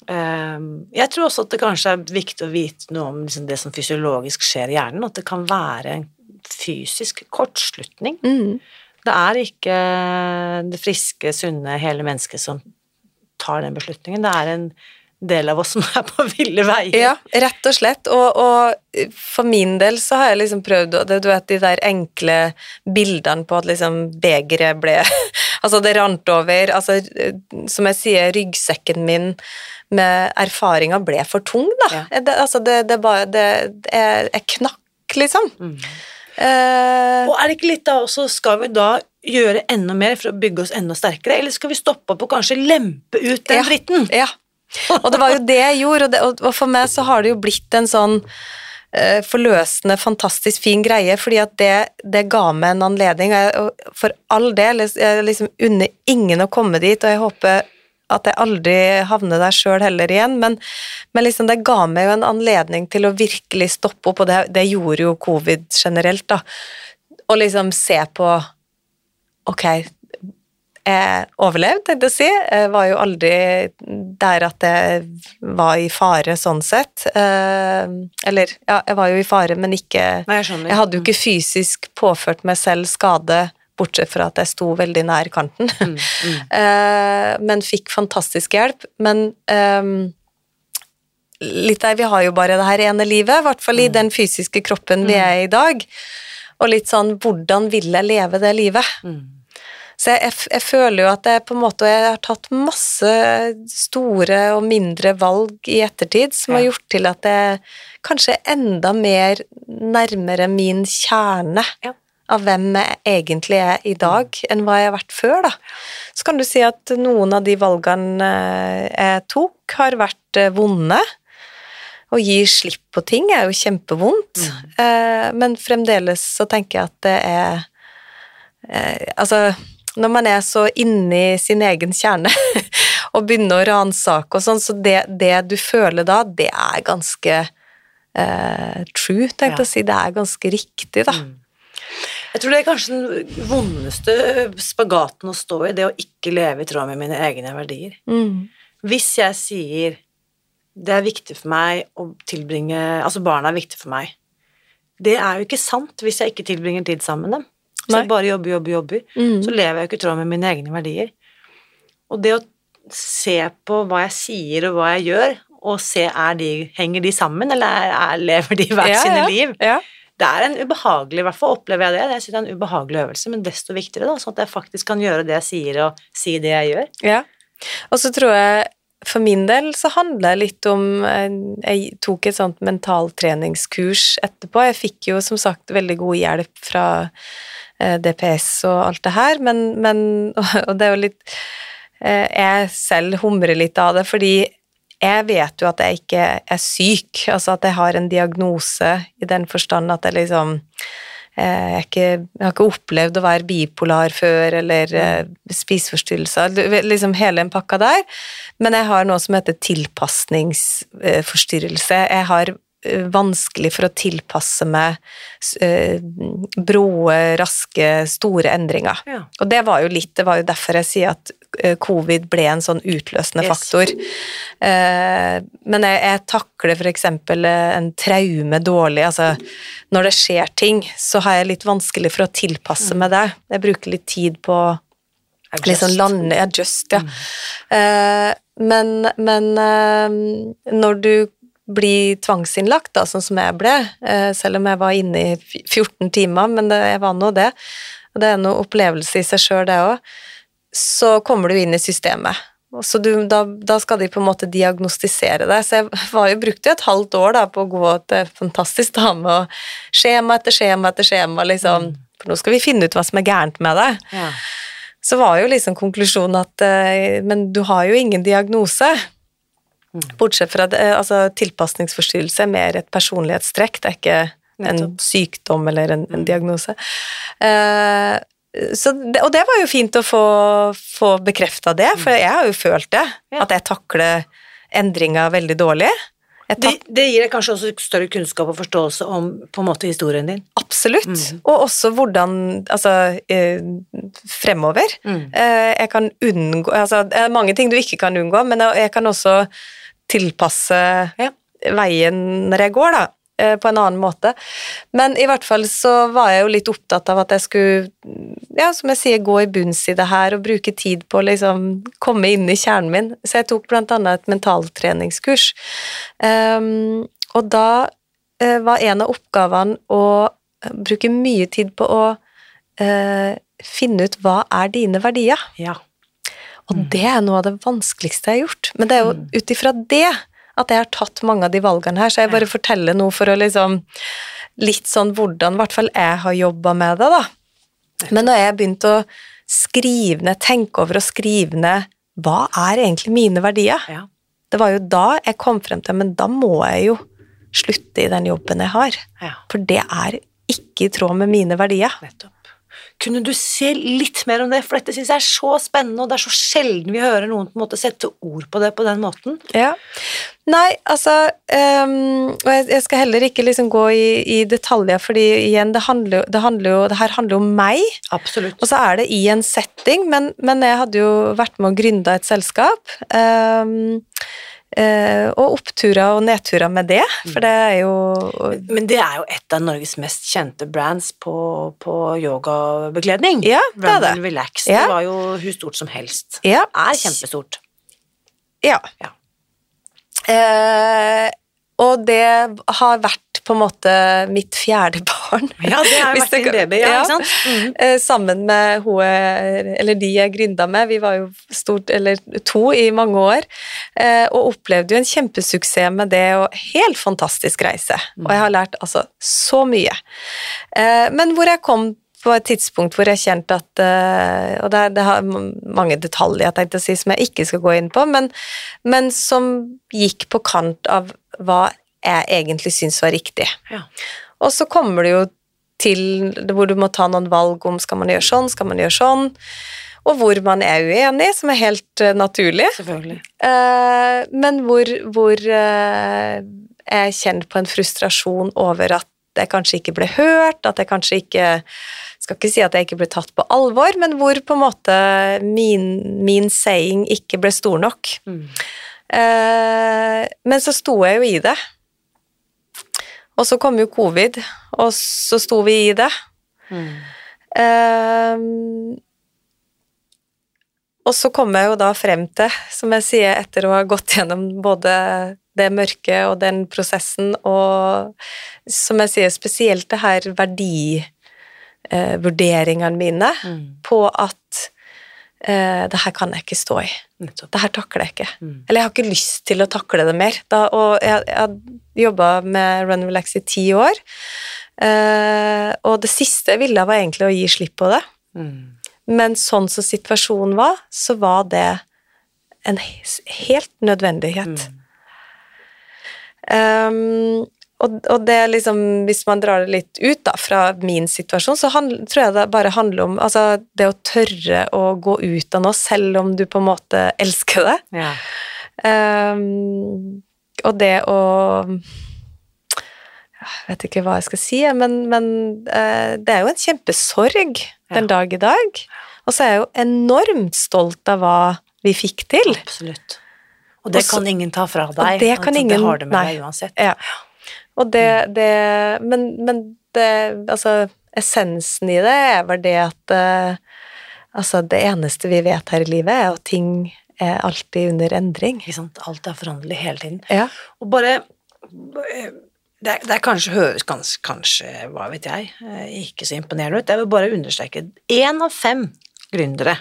Eh, Jeg tror også at det kanskje er viktig å vite noe om liksom det som fysiologisk skjer i hjernen, at det kan være en fysisk kortslutning. Mm. Det er ikke det friske, sunne, hele mennesket som tar den beslutningen. Det er en del av oss som er på ville veier. Ja, rett og slett. Og, og for min del så har jeg liksom prøvd det- Du vet de der enkle bildene på at liksom begeret ble Altså, det rant over. Altså, som jeg sier, ryggsekken min med erfaringa ble for tung, da. Ja. Det, altså, det, det bare det, er Jeg jeg knakk, liksom. Mm. Eh, Og er det ikke litt da også, skal vi da gjøre enda mer for å bygge oss enda sterkere, eller skal vi stoppe opp og kanskje lempe ut den Ja. dritten? Ja. Og det var jo det jeg gjorde, og, og- for meg så har det jo blitt en sånn eh, forløsende, fantastisk fin greie, fordi at det, det ga meg en anledning, og, jeg, og for all del, jeg liksom unner ingen å komme dit, og jeg håper at jeg aldri havner der sjøl heller igjen, men, men liksom det ga meg jo en anledning til å virkelig stoppe opp, og det, det gjorde jo covid generelt, da, og liksom se på Ok, jeg overlevde, tenkte jeg å si. Jeg var jo aldri der at jeg var i fare sånn sett. Eh, eller, ja, jeg var jo i fare, men ikke Nei, jeg. Jeg hadde jo ikke fysisk påført meg selv skade, bortsett fra at jeg sto veldig nær kanten. Mm, mm. Eh, men fikk fantastisk hjelp. Men eh, litt der, vi har jo bare det her ene livet, i hvert fall i den fysiske kroppen vi er i i dag. Og litt sånn, hvordan vil jeg leve det livet? Mm. Så jeg, jeg, jeg føler jo at jeg på en måte jeg har tatt masse store og mindre valg i ettertid som har gjort til at jeg kanskje er enda mer nærmere min kjerne Ja. Av hvem jeg egentlig er i dag, enn hva jeg har vært før, da. Så kan du si at noen av de valgene eh, jeg tok, har vært eh, vonde. Å gi slipp på ting er jo kjempevondt, eh, men fremdeles så tenker jeg at det er eh, Altså, når man er så inni sin egen kjerne og begynner å ransake og sånn, så det, det du føler da, det er ganske eh, true, tenkte jeg Ja. å si. Det er ganske riktig, da. Mm. Jeg tror det er kanskje den vondeste spagaten å stå i, det å ikke leve i tråd med mine egne verdier. Mm. Hvis jeg sier det er viktig for meg å tilbringe Altså, barna er viktig for meg. Det er jo ikke sant hvis jeg ikke tilbringer tid sammen med dem. Hvis Nei. jeg bare jobber, jobber, jobber, Mm. så lever jeg jo ikke i tråd med mine egne verdier. Og det å se på hva jeg sier og hva jeg gjør, og se er de, henger de sammen, eller er, er, lever de hvert Ja, sine ja. liv? Ja. Det er en ubehagelig, i hvert fall opplever jeg det. Jeg synes det er en ubehagelig øvelse, men desto viktigere, da, sånn at jeg faktisk kan gjøre det jeg sier, og si det jeg gjør. Ja. Og så tror jeg for min del så handler det litt om eh, Jeg tok et sånt mentaltreningskurs etterpå. Jeg fikk jo som sagt veldig god hjelp fra eh, DPS og alt det her, men, men Og det er jo litt eh, Jeg selv humrer litt av det, fordi jeg vet jo at jeg ikke er syk, altså at jeg har en diagnose i den forstand at jeg liksom eh, jeg, ikke, jeg har ikke opplevd å være bipolar før, eller eh, spiseforstyrrelser, liksom hele den pakka der. Men jeg har noe som heter tilpasningsforstyrrelse. Jeg har eh, vanskelig for å tilpasse meg eh, broe, raske, store endringer. Ja. Og det var jo litt, det var jo derfor jeg sier at covid ble en sånn utløsende Yes. faktor. Eh, men jeg, jeg takler eksempel eh, en traume dårlig, altså når det skjer ting, så har jeg litt vanskelig for å tilpasse meg det. Jeg bruker litt tid på Adjust. liksom lande, adjust, ja. Mm. men men eh, når du blir tvangsinnlagt, da, sånn som jeg ble, eh, selv om jeg var inne i 14 timer, men det, jeg var nå det, og det er en opplevelse i seg sjøl, det òg, så kommer du inn i systemet. Så du, da, da skal de på en måte diagnostisere deg. Så jeg var jo, brukte jo et halvt år da, på å gå til fantastisk dame og skjema etter skjema etter skjema, liksom. For nå skal vi finne ut hva som er gærent med deg Ja. så var jo liksom konklusjonen at eh, Men du har jo ingen diagnose. Mm. Bortsett fra eh, altså tilpasningsforstyrrelse er mer et personlighetstrekk, det er ikke en sykdom eller en, en Mm. diagnose. Uh, det, og det var jo fint å få, få bekrefta det, for jeg har jo følt det. Ja. At jeg takler endringer veldig dårlig. Det, det gir deg kanskje også større kunnskap og forståelse om på en måte historien din. absolutt. Mm. Og også hvordan Altså, eh, fremover. Eh, jeg kan unngå altså, Det er mange ting du ikke kan unngå, men jeg jeg kan også tilpasse Ja. veien når jeg går, da. Eh, På en annen måte. Men i hvert fall så var jeg jo litt opptatt av at jeg skulle, ja, som jeg sier, gå i bunns i det her og bruke tid på å liksom komme inn i kjernen min. Så jeg tok blant annet et mentaltreningskurs. Um, og da uh, var en av oppgavene å bruke mye tid på å uh, finne ut hva er dine verdier. Ja. Og det er noe av det vanskeligste jeg har gjort. Men det er jo ut ifra det at jeg har tatt mange av de valgene her, så jeg bare forteller noe for å liksom Litt sånn hvordan i hvert fall jeg har jobba med det, da. Men når jeg begynte å skrive ned, tenke over og skrive ned hva er egentlig mine verdier, ja. det var jo da jeg kom frem til men da må jeg jo slutte i den jobben jeg har. ja. For det er ikke i tråd med mine verdier. Nettopp. Kunne du se litt mer om det, for dette syns jeg er så spennende, og det er så sjelden vi hører noen på en måte sette ord på det på den måten. Ja. Nei, altså um, jeg, skal heller ikke liksom gå i, i detaljer, fordi igjen, det handler, det handler jo Det her handler jo om meg, Absolutt. og så er det i en setting, men, men jeg hadde jo vært med og gründa et selskap. eh, og oppturer og nedturer med det, for det er jo Men det er jo et av Norges mest kjente brands på, på yogabekledning. Ja, det er det. Relax. Ja. Det var jo hvor stort som helst. Ja. Er kjempestort. Ja. Ja. Eh, og det har vært på en måte mitt fjerde barn. Ja, det har vært din baby, ja, ja. Mhm. Eh, sammen med hun, eller de jeg gründa med, vi var jo stort, eller to i mange år, eh, og opplevde jo en kjempesuksess med det, og helt fantastisk reise. Og jeg har lært altså så mye. Eh, men hvor jeg kom på et tidspunkt hvor jeg kjente at eh, Og det, det har mange detaljer jeg tenkte å si som jeg ikke skal gå inn på, men, men som gikk på kant av hva jeg egentlig syns var riktig. Ja. Og så kommer det jo til hvor du må ta noen valg om skal man gjøre sånn, skal man gjøre sånn, og hvor man er uenig, som er helt uh, naturlig. Eh, men hvor, hvor uh, jeg kjenner på en frustrasjon over at jeg kanskje ikke ble hørt, at jeg kanskje ikke Skal ikke si at jeg ikke ble tatt på alvor, men hvor på en måte min, min saying ikke ble stor nok. Mm. Eh, men så sto jeg jo i det. Og så kom jo covid, og så sto vi i det. Mm. Eh, og så kom jeg jo da frem til, som jeg sier, etter å ha gått gjennom både det mørke og den prosessen, og som jeg sier, spesielt det her verdivurderingene mine Mm. på at eh, det her kan jeg ikke stå i. Nettopp. Det her takler jeg ikke. Mm. Eller jeg har ikke lyst til å takle det mer. Da, og jeg, jeg har jobba med Run Relax i ti år, eh, og det siste jeg ville var egentlig å gi slipp på det. Mm. Men sånn som situasjonen var, så var det en helt nødvendighet. Um, og, og det liksom, hvis man drar det litt ut da, fra min situasjon, så handl, tror jeg det bare handler om altså, det å tørre å gå ut av noe, selv om du på en måte elsker det. Ja. Um, og det å Jeg vet ikke hva jeg skal si, men, men uh, det er jo en kjempesorg den dag i dag. Og så er jeg jo enormt stolt av hva vi fikk til. Absolutt. Og det Også, kan ingen ta fra deg. Og det kan altså, ingen- det har du med nei. deg uansett. Ja. Og det, det Men, men det Altså, essensen i det er vel det at uh, Altså, det eneste vi vet her i livet, er at ting er alltid under endring. Ikke sant? Alt er foranderlig hele tiden. Ja. Og bare det er, det er kanskje høres kanskje, kanskje, hva vet jeg, eh, ikke så imponerende ut. Jeg vil bare understreke én av fem gründere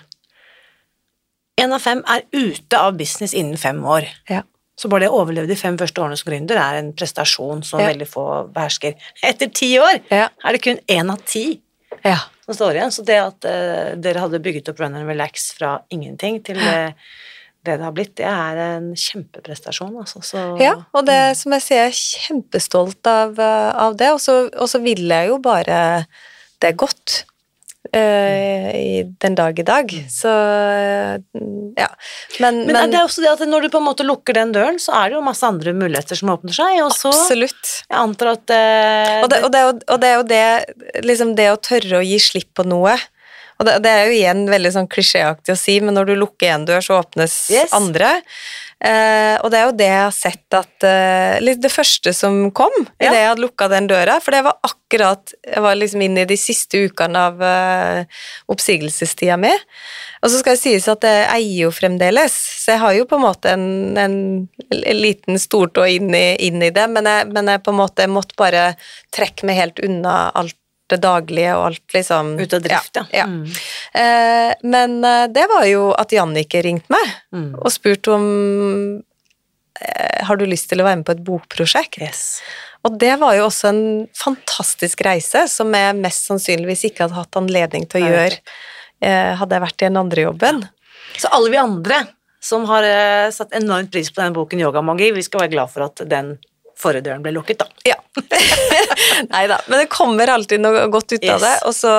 Én av fem er ute av business innen fem år. Ja. Så bare det å overleve de fem første årene som gründer er en prestasjon som Ja. veldig få behersker. Etter ti år Ja. er det kun én av ti ja. som står igjen. Så det at uh, dere hadde bygget opp Run and Relax fra ingenting til det, det det har blitt, det er en kjempeprestasjon, altså. Så, Ja, og det som jeg sier, jeg er kjempestolt av, eh, av det, og så, ville jeg jo bare det godt i den dag i dag. Så eh, ja. Men, Men, det er også det at når du på en måte lukker den døren, så er det jo masse andre muligheter som åpner seg, og så absolutt. Jeg antar at eh, Og det, og, det, og det er jo det liksom det å tørre å gi slipp på noe. Og det, det er jo igjen veldig sånn klisjéaktig å si, men når du lukker én dør, så åpnes Yes. andre. Eh, og det er jo det jeg har sett at eh, Det første som kom Ja. idet jeg hadde lukka den døra, for det var akkurat Jeg var liksom inne i de siste ukene av eh, oppsigelsestida mi. Og så skal det sies at jeg eier jo fremdeles, så jeg har jo på en måte en, en, en liten stortå inn, inn i det, men jeg, men jeg på en måte måtte bare trekke meg helt unna alt det daglige og alt liksom Ut av drift, ja. ja. Mm. Eh, men eh, det var jo at Jannicke ringte meg Mm. og spurte om eh, har du lyst til å være med på et bokprosjekt. Yes. Og det var jo også en fantastisk reise som jeg mest sannsynligvis ikke hadde hatt anledning til å Nei, gjøre hadde jeg vært i den andre jobben. Så alle vi andre som har satt enormt pris på denne boken Yogamagi, vi skal være glad for at den forrige døren ble lukket, da. Ja. Nei da, men det kommer alltid noe godt ut av Yes. det. Og så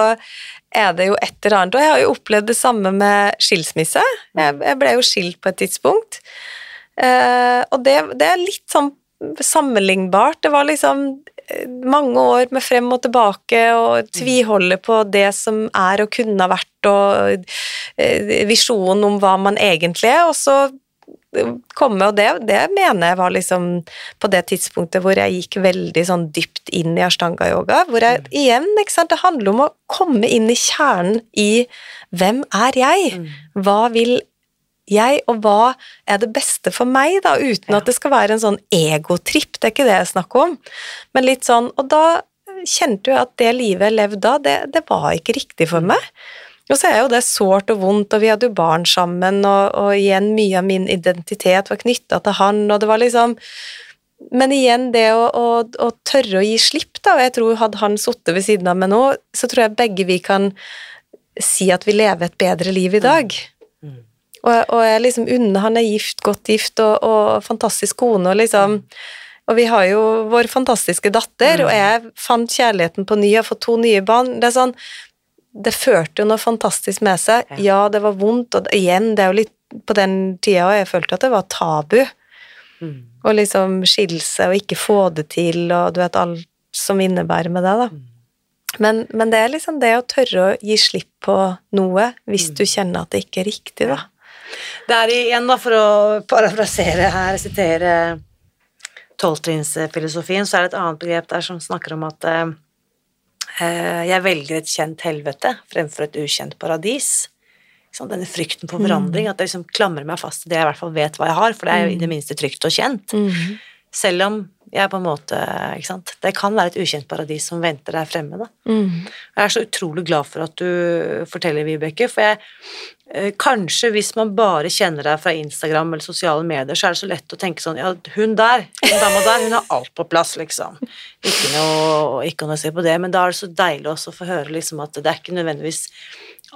er det jo et eller annet. Og jeg har jo opplevd det samme med skilsmisse. Jeg, jeg ble jo skilt på et tidspunkt. Eh, og det, det er litt sånn sammenlignbart. Det var liksom eh, mange år med frem og tilbake og tviholde på det som er og kunne ha vært, og eh, visjonen om hva man egentlig er, og så komme, og det, det mener jeg var liksom på det tidspunktet hvor jeg gikk veldig sånn dypt inn i ashtanga-yoga, hvor jeg igjen, ikke sant, det handler om å komme inn i kjernen i hvem er jeg? Hva vil jeg, og hva er det beste for meg, da, uten at det skal være en sånn egotripp, det er ikke det jeg snakker om, men litt sånn, og da kjente jeg at det livet jeg levde da, det, det var ikke riktig for meg. Og så er jo det sårt og vondt, og vi hadde jo barn sammen, og, og igjen mye av min identitet var knytta til han, og det var liksom Men igjen, det å, å, å tørre å gi slipp, da, og jeg tror hadde han sittet ved siden av meg nå, så tror jeg begge vi kan si at vi lever et bedre liv i dag. Mm. Og, og jeg liksom unner han er gift, godt gift, og, og fantastisk kone, og liksom og vi har jo vår fantastiske datter, Mm. og jeg fant kjærligheten på ny, har fått to nye barn. Det er sånn Det førte jo noe fantastisk med seg. Ja. Det var vondt, og igjen, det er jo litt på den tida og jeg følte at det var tabu. Mm. Å liksom skille seg og ikke få det til, og du vet alt som innebærer med det, da. Men, men det er liksom det å tørre å gi slipp på noe hvis du kjenner at det ikke er riktig, da. Det er igjen, da, for å parafrasere her, sitere tolvtrinnsfilosofien, så er det et annet begrep der som snakker om at eh, eh, jeg velger et kjent helvete fremfor et ukjent paradis. Denne frykten på forandring, at jeg liksom klamrer meg fast til det jeg i hvert fall vet hva jeg har, for det er jo i det minste trygt og kjent. Mm. Selv om jeg på en måte ikke sant? Det kan være et ukjent paradis som venter der fremme, da. Mm. Jeg er så utrolig glad for at du forteller, Vibeke, for jeg eh, Kanskje hvis man bare kjenner deg fra Instagram eller sosiale medier, så er det så lett å tenke sånn Ja, hun der, hun dama der, hun har alt på plass, liksom. Ikke noe, ikke noe å se på det, men da er det så deilig også å få høre liksom at det er ikke nødvendigvis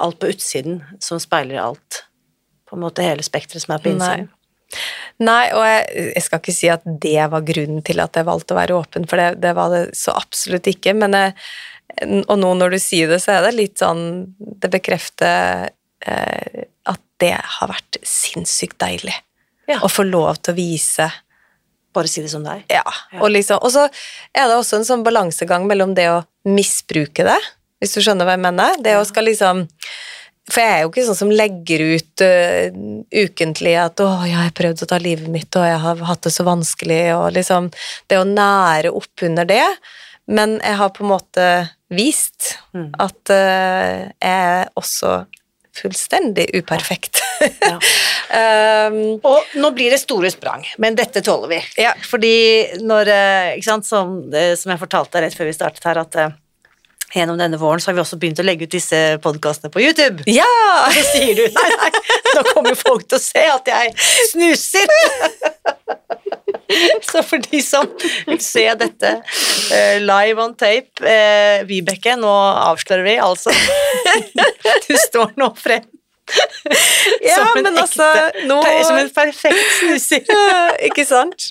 alt på utsiden som speiler alt. På en måte hele spekteret som er på innsiden. Nei, og jeg, jeg skal ikke si at det var grunnen til at jeg valgte å være åpen, for det, det var det så absolutt ikke. Men jeg, og nå når du sier det, så er det litt sånn Det bekrefter eh, at det har vært sinnssykt deilig. Ja. Å få lov til å vise Bare si det som det er. Ja. Og, liksom, og så er det også en sånn balansegang mellom det å misbruke det, hvis du skjønner hva jeg mener. Det å skal liksom For jeg er jo ikke sånn som legger ut uh, ukentlig at 'Å, jeg har prøvd å ta livet mitt, og jeg har hatt det så vanskelig', og liksom Det å nære opp under det. Men jeg har på en måte vist Mm. at uh, jeg også fullstendig uperfekt. Ja. um, Og nå blir det store sprang, men dette tåler vi. Ja. Fordi når eh, sant, som, eh, som jeg fortalte rett før vi startet her, at eh, gjennom denne våren så har vi også begynt å legge ut disse podkastene på YouTube. ja! Så sier du nei, nei, nå kommer folk til å se at jeg snuser. Så for de som vil se dette eh, live on tape eh, Vibeke, nå avslører vi altså Du står nå frem Ja, som en men altså, nå- Som en perfekt snuser. Ja, ikke sant?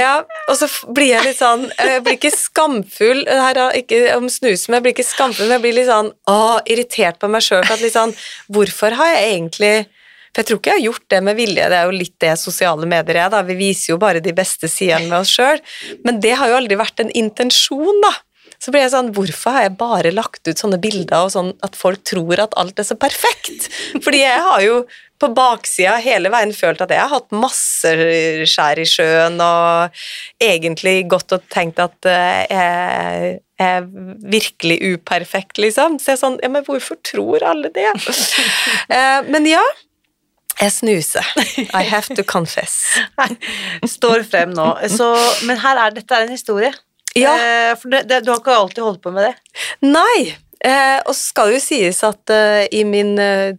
Ja, og så blir jeg litt sånn Jeg blir ikke skamfull her er ikke om snusen, men jeg blir ikke skamfull, men jeg blir litt sånn å, irritert på meg sjøl. Sånn, hvorfor har jeg egentlig For jeg tror ikke jeg har gjort det med vilje, det er jo litt det sosiale medier er, da. Vi viser jo bare de beste sidene med oss sjøl, men det har jo aldri vært en intensjon, da. Så blir jeg sånn, Hvorfor har jeg bare lagt ut sånne bilder og sånn at folk tror at alt er så perfekt? Fordi jeg har jo på baksida hele veien følt at jeg har hatt masse skjær i sjøen og egentlig gått og tenkt at eh, jeg er virkelig uperfekt, liksom. Så jeg er sånn Ja, men hvorfor tror alle det? Eh, Men ja, jeg snuser. I have to confess. Står frem nå. Så, men her er dette er en historie. Ja. Eh, for det, det, du har ikke alltid holdt på med det. Nei. Eh, og så skal det jo sies at eh, i min eh,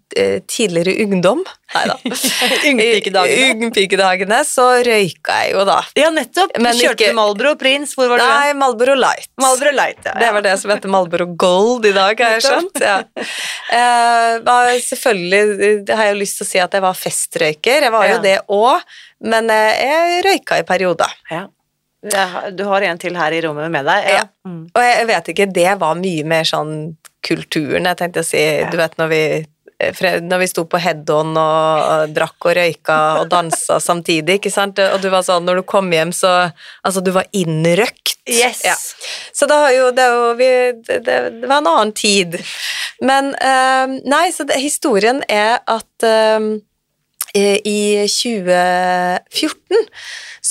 tidligere ungdom Nei da. Ungpikedagene. Ungpikedagene så røyka jeg jo da. Ja, nettopp. Men kjørte ikke- Malbro Prins. Hvor var du? Nei, Malboro Light. Malboro Light, ja. Det var det som heter Malboro Gold i dag, har jeg skjønt. Ja. Eh, selvfølgelig det har jeg jo lyst til å si at jeg var festrøyker. Jeg var Ja. jo det òg, men eh, jeg røyka i perioder. Ja. Ja, Du har en til her i rommet med deg. Ja. Mm. Og jeg vet ikke, det var mye mer sånn kulturen, jeg tenkte å si. Du vet når vi når vi sto på head-on og, og drakk og røyka og dansa samtidig, ikke sant? Og du var sånn, når du kom hjem, så Altså, du var innrøkt. Yes. Ja. Så det, har jo det, jo, vi, det, det det var en annen tid. Men eh, Nei, så historien er at eh, i 2014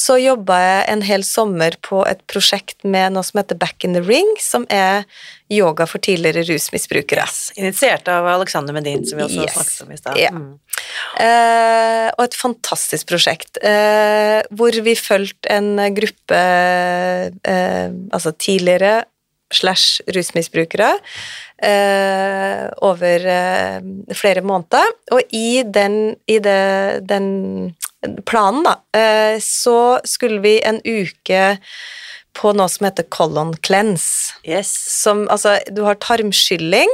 så jobba jeg en hel sommer på et prosjekt med noe som heter Back in the Ring, som er yoga for tidligere rusmisbrukere. Yes. Initiert av Alexander Medin, som vi også Yes. snakket om i stad. Ja. Mm. Eh, og et fantastisk prosjekt, eh, hvor vi fulgte en gruppe eh, altså tidligere slash rusmisbrukere eh, over eh, flere måneder. Og i den, i det, den planen, da, eh, så skulle vi en uke på noe som heter colon cleanse Yes. som Altså, du har tarmskylling,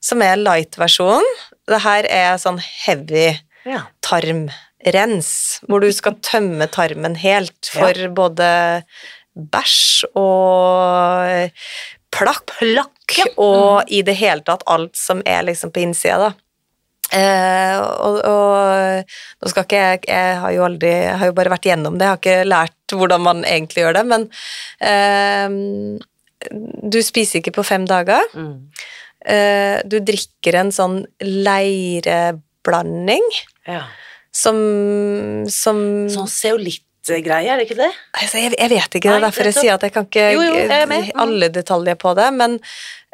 som er light-versjonen. Det her er sånn heavy Ja. tarmrens, hvor du skal tømme tarmen helt for både bæsj og plakk, og i det hele tatt alt som er liksom på innsida, da. Eh, og, og nå skal ikke jeg Jeg har jo aldri Jeg har jo bare vært gjennom det, jeg har ikke lært hvordan man egentlig gjør det, men eh, du spiser ikke på fem dager. Mm. Eh, du drikker en sånn leireblanding Ja. som, som Sånn zeolittgreie, er det ikke det? altså, jeg, jeg vet ikke, det er derfor jeg sier at jeg kan ikke Jo, jo, jeg mm. alle detaljer på det, men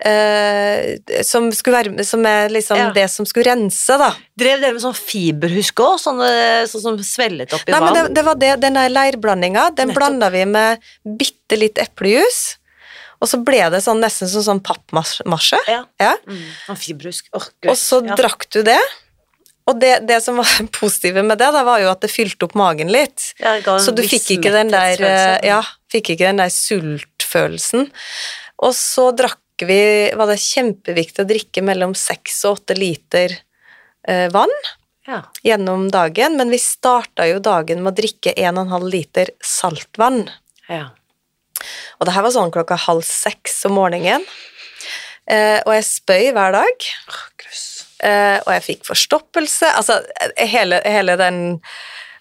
uh, som, være, som er liksom Ja. det som skulle rense, da. Drev dere med sånn fiberhusk òg, sånn som svellet opp i Nei, men vann? det, det var det, den der leirblandinga, den blanda vi med bitte litt eplejus, og så ble det sånn, nesten som sånn pappmasje. Ja. Ja. Mm. Sånn fiberhusk. Oh, Og så ja. drakk du det. Og det, det som var positive med det, da, var jo at det fylte opp magen litt. Så du fikk ikke den der Ja, fikk ikke den der sultfølelsen. Og så drakk vi Var det kjempeviktig å drikke mellom seks og åtte liter eh, vann Ja. gjennom dagen, men vi starta jo dagen med å drikke 1,5 liter saltvann. ja. Og det her var sånn klokka halv seks om morgenen. Eh, og jeg spøy hver dag. Eh, og jeg fikk forstoppelse. Altså, eh, hele, hele den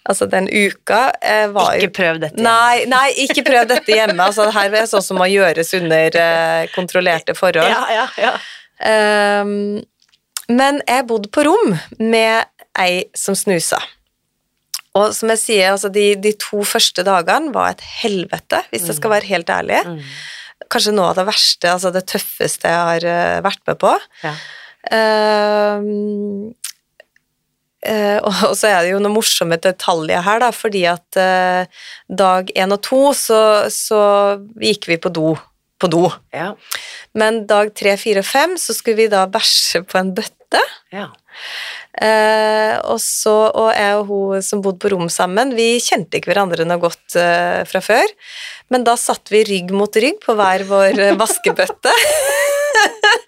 Altså, den uka eh, var Ikke prøv dette. hjemme. Nei, nei, ikke prøv dette hjemme. Altså, det her er sånn som må gjøres under eh, kontrollerte forhold. Ja, ja, ja. Um, men jeg bodde på rom med ei som snusa. Og som jeg sier, altså de, de to første dagene var et helvete, hvis jeg skal være helt ærlig. Mm. Kanskje noe av det verste, altså det tøffeste jeg har eh, vært med på. ja. Ehm, Uh, og så er det jo noen morsomme detaljer her, da, fordi at uh, dag én og to så, så gikk vi på do. På do. Ja. Men dag tre, fire og fem så skulle vi da bæsje på en bøtte. ja. Uh, og så, og jeg og hun som bodde på rom sammen, vi kjente ikke hverandre noe godt fra før. Men da satt vi rygg mot rygg på hver vår vaskebøtte.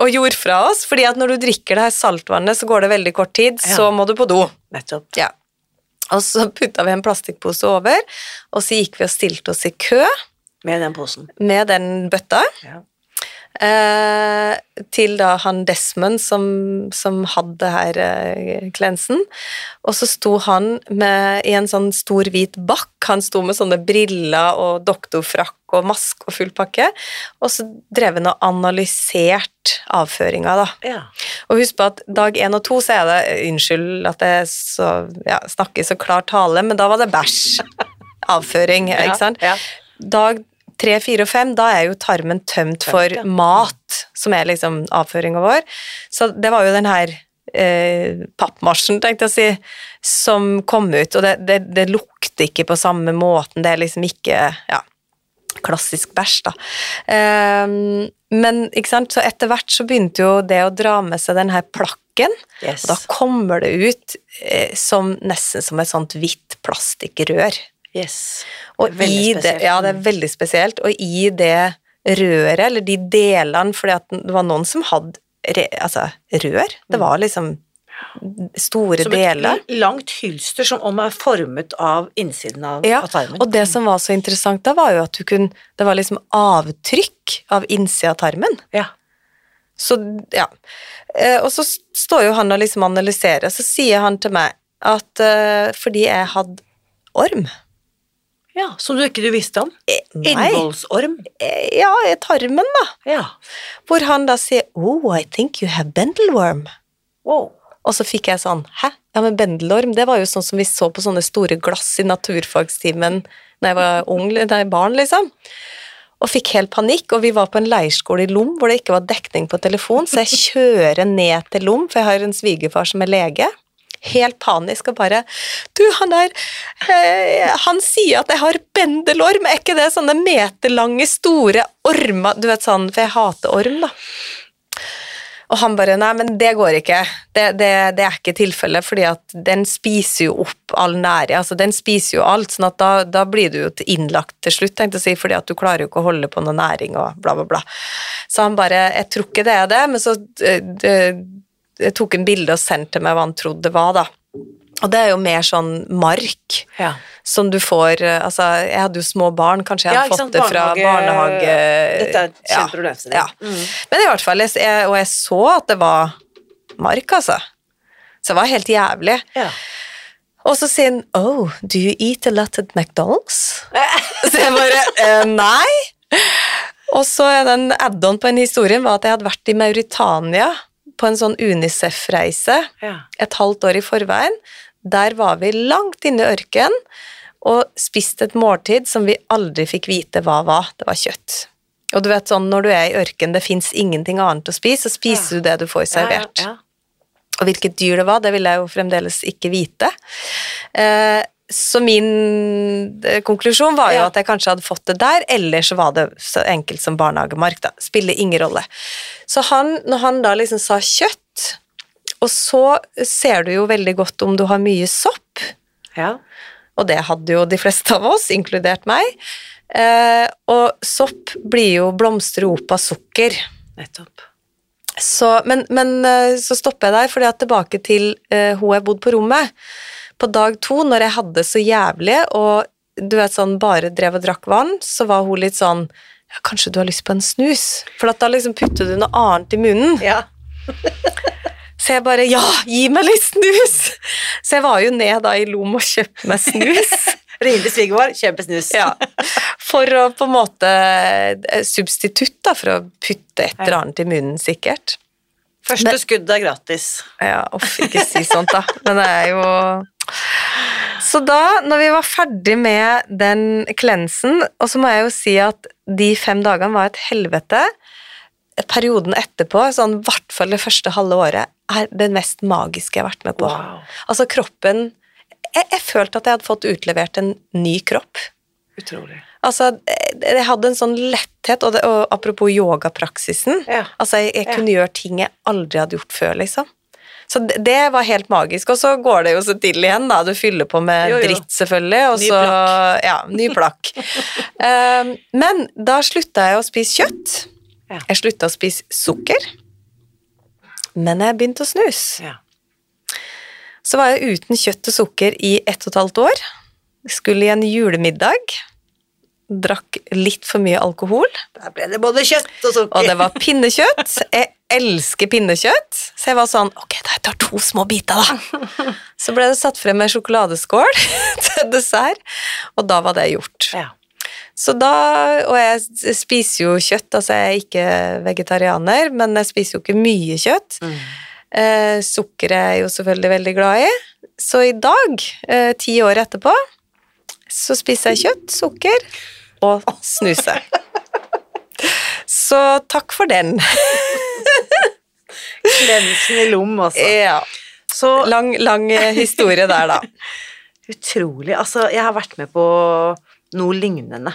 og gjorde fra oss, fordi at når du drikker det her saltvannet, så går det veldig kort tid, Ja. så må du på do. Nettopp. Ja. Og så putta vi en plastikkpose over, og så gikk vi og stilte oss i kø Med den posen. med den bøtta. Ja. Eh, til da han Desmond som, som hadde her eh, klensen. Og så sto han med, i en sånn stor hvit bakk. Han sto med sånne briller og doktorfrakk og maske og full pakke. Og så drev han og analyserte avføringa, da. Ja. Og husk på at dag én og to så er det Unnskyld at jeg så, ja, snakker så klar tale, men da var det bæsj. Avføring, ikke sant? Ja. dag tre, fire og fem, da er jo tarmen tømt for ja. mat, som er liksom avføringa vår. Så det var jo den her eh, pappmarsjen, tenkte jeg å si, som kom ut, og det, det, det lukter ikke på samme måten, det er liksom ikke ja, klassisk bæsj, da. Ehm, men ikke sant, så etter hvert så begynte jo det å dra med seg den her plakken, Yes. og da kommer det ut eh, som nesten som et sånt hvitt plastikkrør. Yes. Og veldig i det, ja, det er veldig spesielt. Og i det røret, eller de delene, fordi det var noen som hadde re, altså, rør. Det var liksom store. Som deler. et langt hylster som om er formet av innsiden av, Ja, av tarmen. og det som var så interessant da, var jo at du kunne Det var liksom avtrykk av innsida av tarmen. Ja. Så, ja. Eh, Og så står jo han og liksom analyserer, så sier han til meg at eh, fordi jeg hadde orm ja, som du ikke du visste om. Eh, Innvollsorm. Eh, Ja, tarmen, da. Ja. Hvor han da sier Oh, I think you have bendelworm. Wow. Og så fikk jeg sånn Hæ? Ja, men bendelorm, det var jo sånn som vi så på sånne store glass i naturfagstimen da jeg var ung, da jeg barn, liksom. Og fikk helt panikk, og vi var på en leirskole i Lom hvor det ikke var dekning på telefon, så jeg kjører ned til Lom, for jeg har en svigerfar som er lege. Helt panisk og bare Du, han der eh, Han sier at jeg har bendelorm, er ikke det sånne meterlange, store ormer Du vet sånn, for jeg hater orm, da. Og han bare Nei, men det går ikke. Det, det, det er ikke tilfellet, fordi at den spiser jo opp all næring. Altså, den spiser jo alt, sånn at da, da blir du jo innlagt til slutt, tenkte jeg å si, fordi at du klarer jo ikke å holde på noe næring og bla, bla, bla. Så han bare Jeg tror ikke det er det, men så det, jeg tok en bilde og sendte meg hva han trodde det var, da. Og det er jo mer sånn mark Ja. som du får eh, Altså, jeg hadde jo små barn, kanskje jeg hadde ja, fått det fra barnehage- barnehage... Dette er et ja. Ja. Mm. Men i hvert fall, jeg, og jeg så at det var mark, altså. Så det var helt jævlig. Ja. Og så sier han Oh, do you eat a lot at McDonald's? så jeg bare eh, Nei. Og så er den add-on på en historie var at jeg hadde vært i Mauritania på en sånn Unicef-reise Ja. et halvt år i forveien. Der var vi langt inne i ørkenen og spiste et måltid som vi aldri fikk vite hva var. Det var kjøtt. Og du vet sånn, når du er i ørkenen, det fins ingenting annet å spise, så spiser Ja. du det du får servert. Ja, ja, Og hvilket dyr det var, det ville jeg jo fremdeles ikke vite. Eh, så min eh, konklusjon var jo Ja. at jeg kanskje hadde fått det der, eller så var det så enkelt som barnehagemark, da. Spiller ingen rolle. Så han, når han da liksom sa kjøtt, og så ser du jo veldig godt om du har mye sopp, ja. og det hadde jo de fleste av oss, inkludert meg. Eh, og sopp blir jo blomstrer opp av sukker. Nettopp. Så, men, men eh, så stopper jeg der, for tilbake til eh, hun jeg bodde på rommet. På dag to, når jeg hadde så jævlig, og du vet sånn bare drev og drakk vann, så var hun litt sånn ja, Kanskje du har lyst på en snus? For at da liksom putter du noe annet i munnen. Ja. Så jeg bare Ja, gi meg litt snus! Så jeg var jo ned da i Lom og kjøpte meg snus. Ringte svigermor, kjøpe snus. ja. For å på en måte eh, Substitutt, da, for å putte et eller annet i munnen, sikkert. Første Men- skudd er gratis. Ja, uff, ikke si sånt, da. Men det er jo Så da, når vi var ferdig med den klensen, og så må jeg jo si at de fem dagene var et helvete Perioden etterpå, sånn i hvert fall det første halve året, er det mest magiske jeg har vært med på. Wow. Altså, kroppen jeg, jeg følte at jeg hadde fått utlevert en ny kropp. Utrolig. Altså, jeg jeg hadde en sånn letthet, og, det, og apropos yogapraksisen Ja. Altså, jeg, jeg Ja. kunne gjøre ting jeg aldri hadde gjort før, liksom. Så det, det var helt magisk. Og så går det jo så til igjen, da. Du fyller på med Jo, jo. dritt, selvfølgelig. Og Ny så, plakk. Ja, ny plakk. um, men da slutta jeg å spise kjøtt. Ja. Jeg slutta å spise sukker. Men jeg begynte å snus. Ja. Så var jeg uten kjøtt og sukker i ett og et halvt år. Skulle i en julemiddag. Drakk litt for mye alkohol. Der ble det både kjøtt og sukker. Og det var pinnekjøtt. Jeg elsker pinnekjøtt. Så jeg var sånn Ok, da jeg tar to små biter, da. Så ble det satt frem en sjokoladeskål til dessert, og da var det gjort. Ja. Så da, Og jeg spiser jo kjøtt, altså jeg er ikke vegetarianer, men jeg spiser jo ikke mye kjøtt. Mm. Eh, sukker er jeg jo selvfølgelig veldig glad i. Så i dag, eh, ti år etterpå, så spiser jeg kjøtt, sukker og snuse. Så takk for den. Klensen i lom, altså. Ja. Så Lang, lang eh, historie der, da. utrolig. Altså, jeg har vært med på noe lignende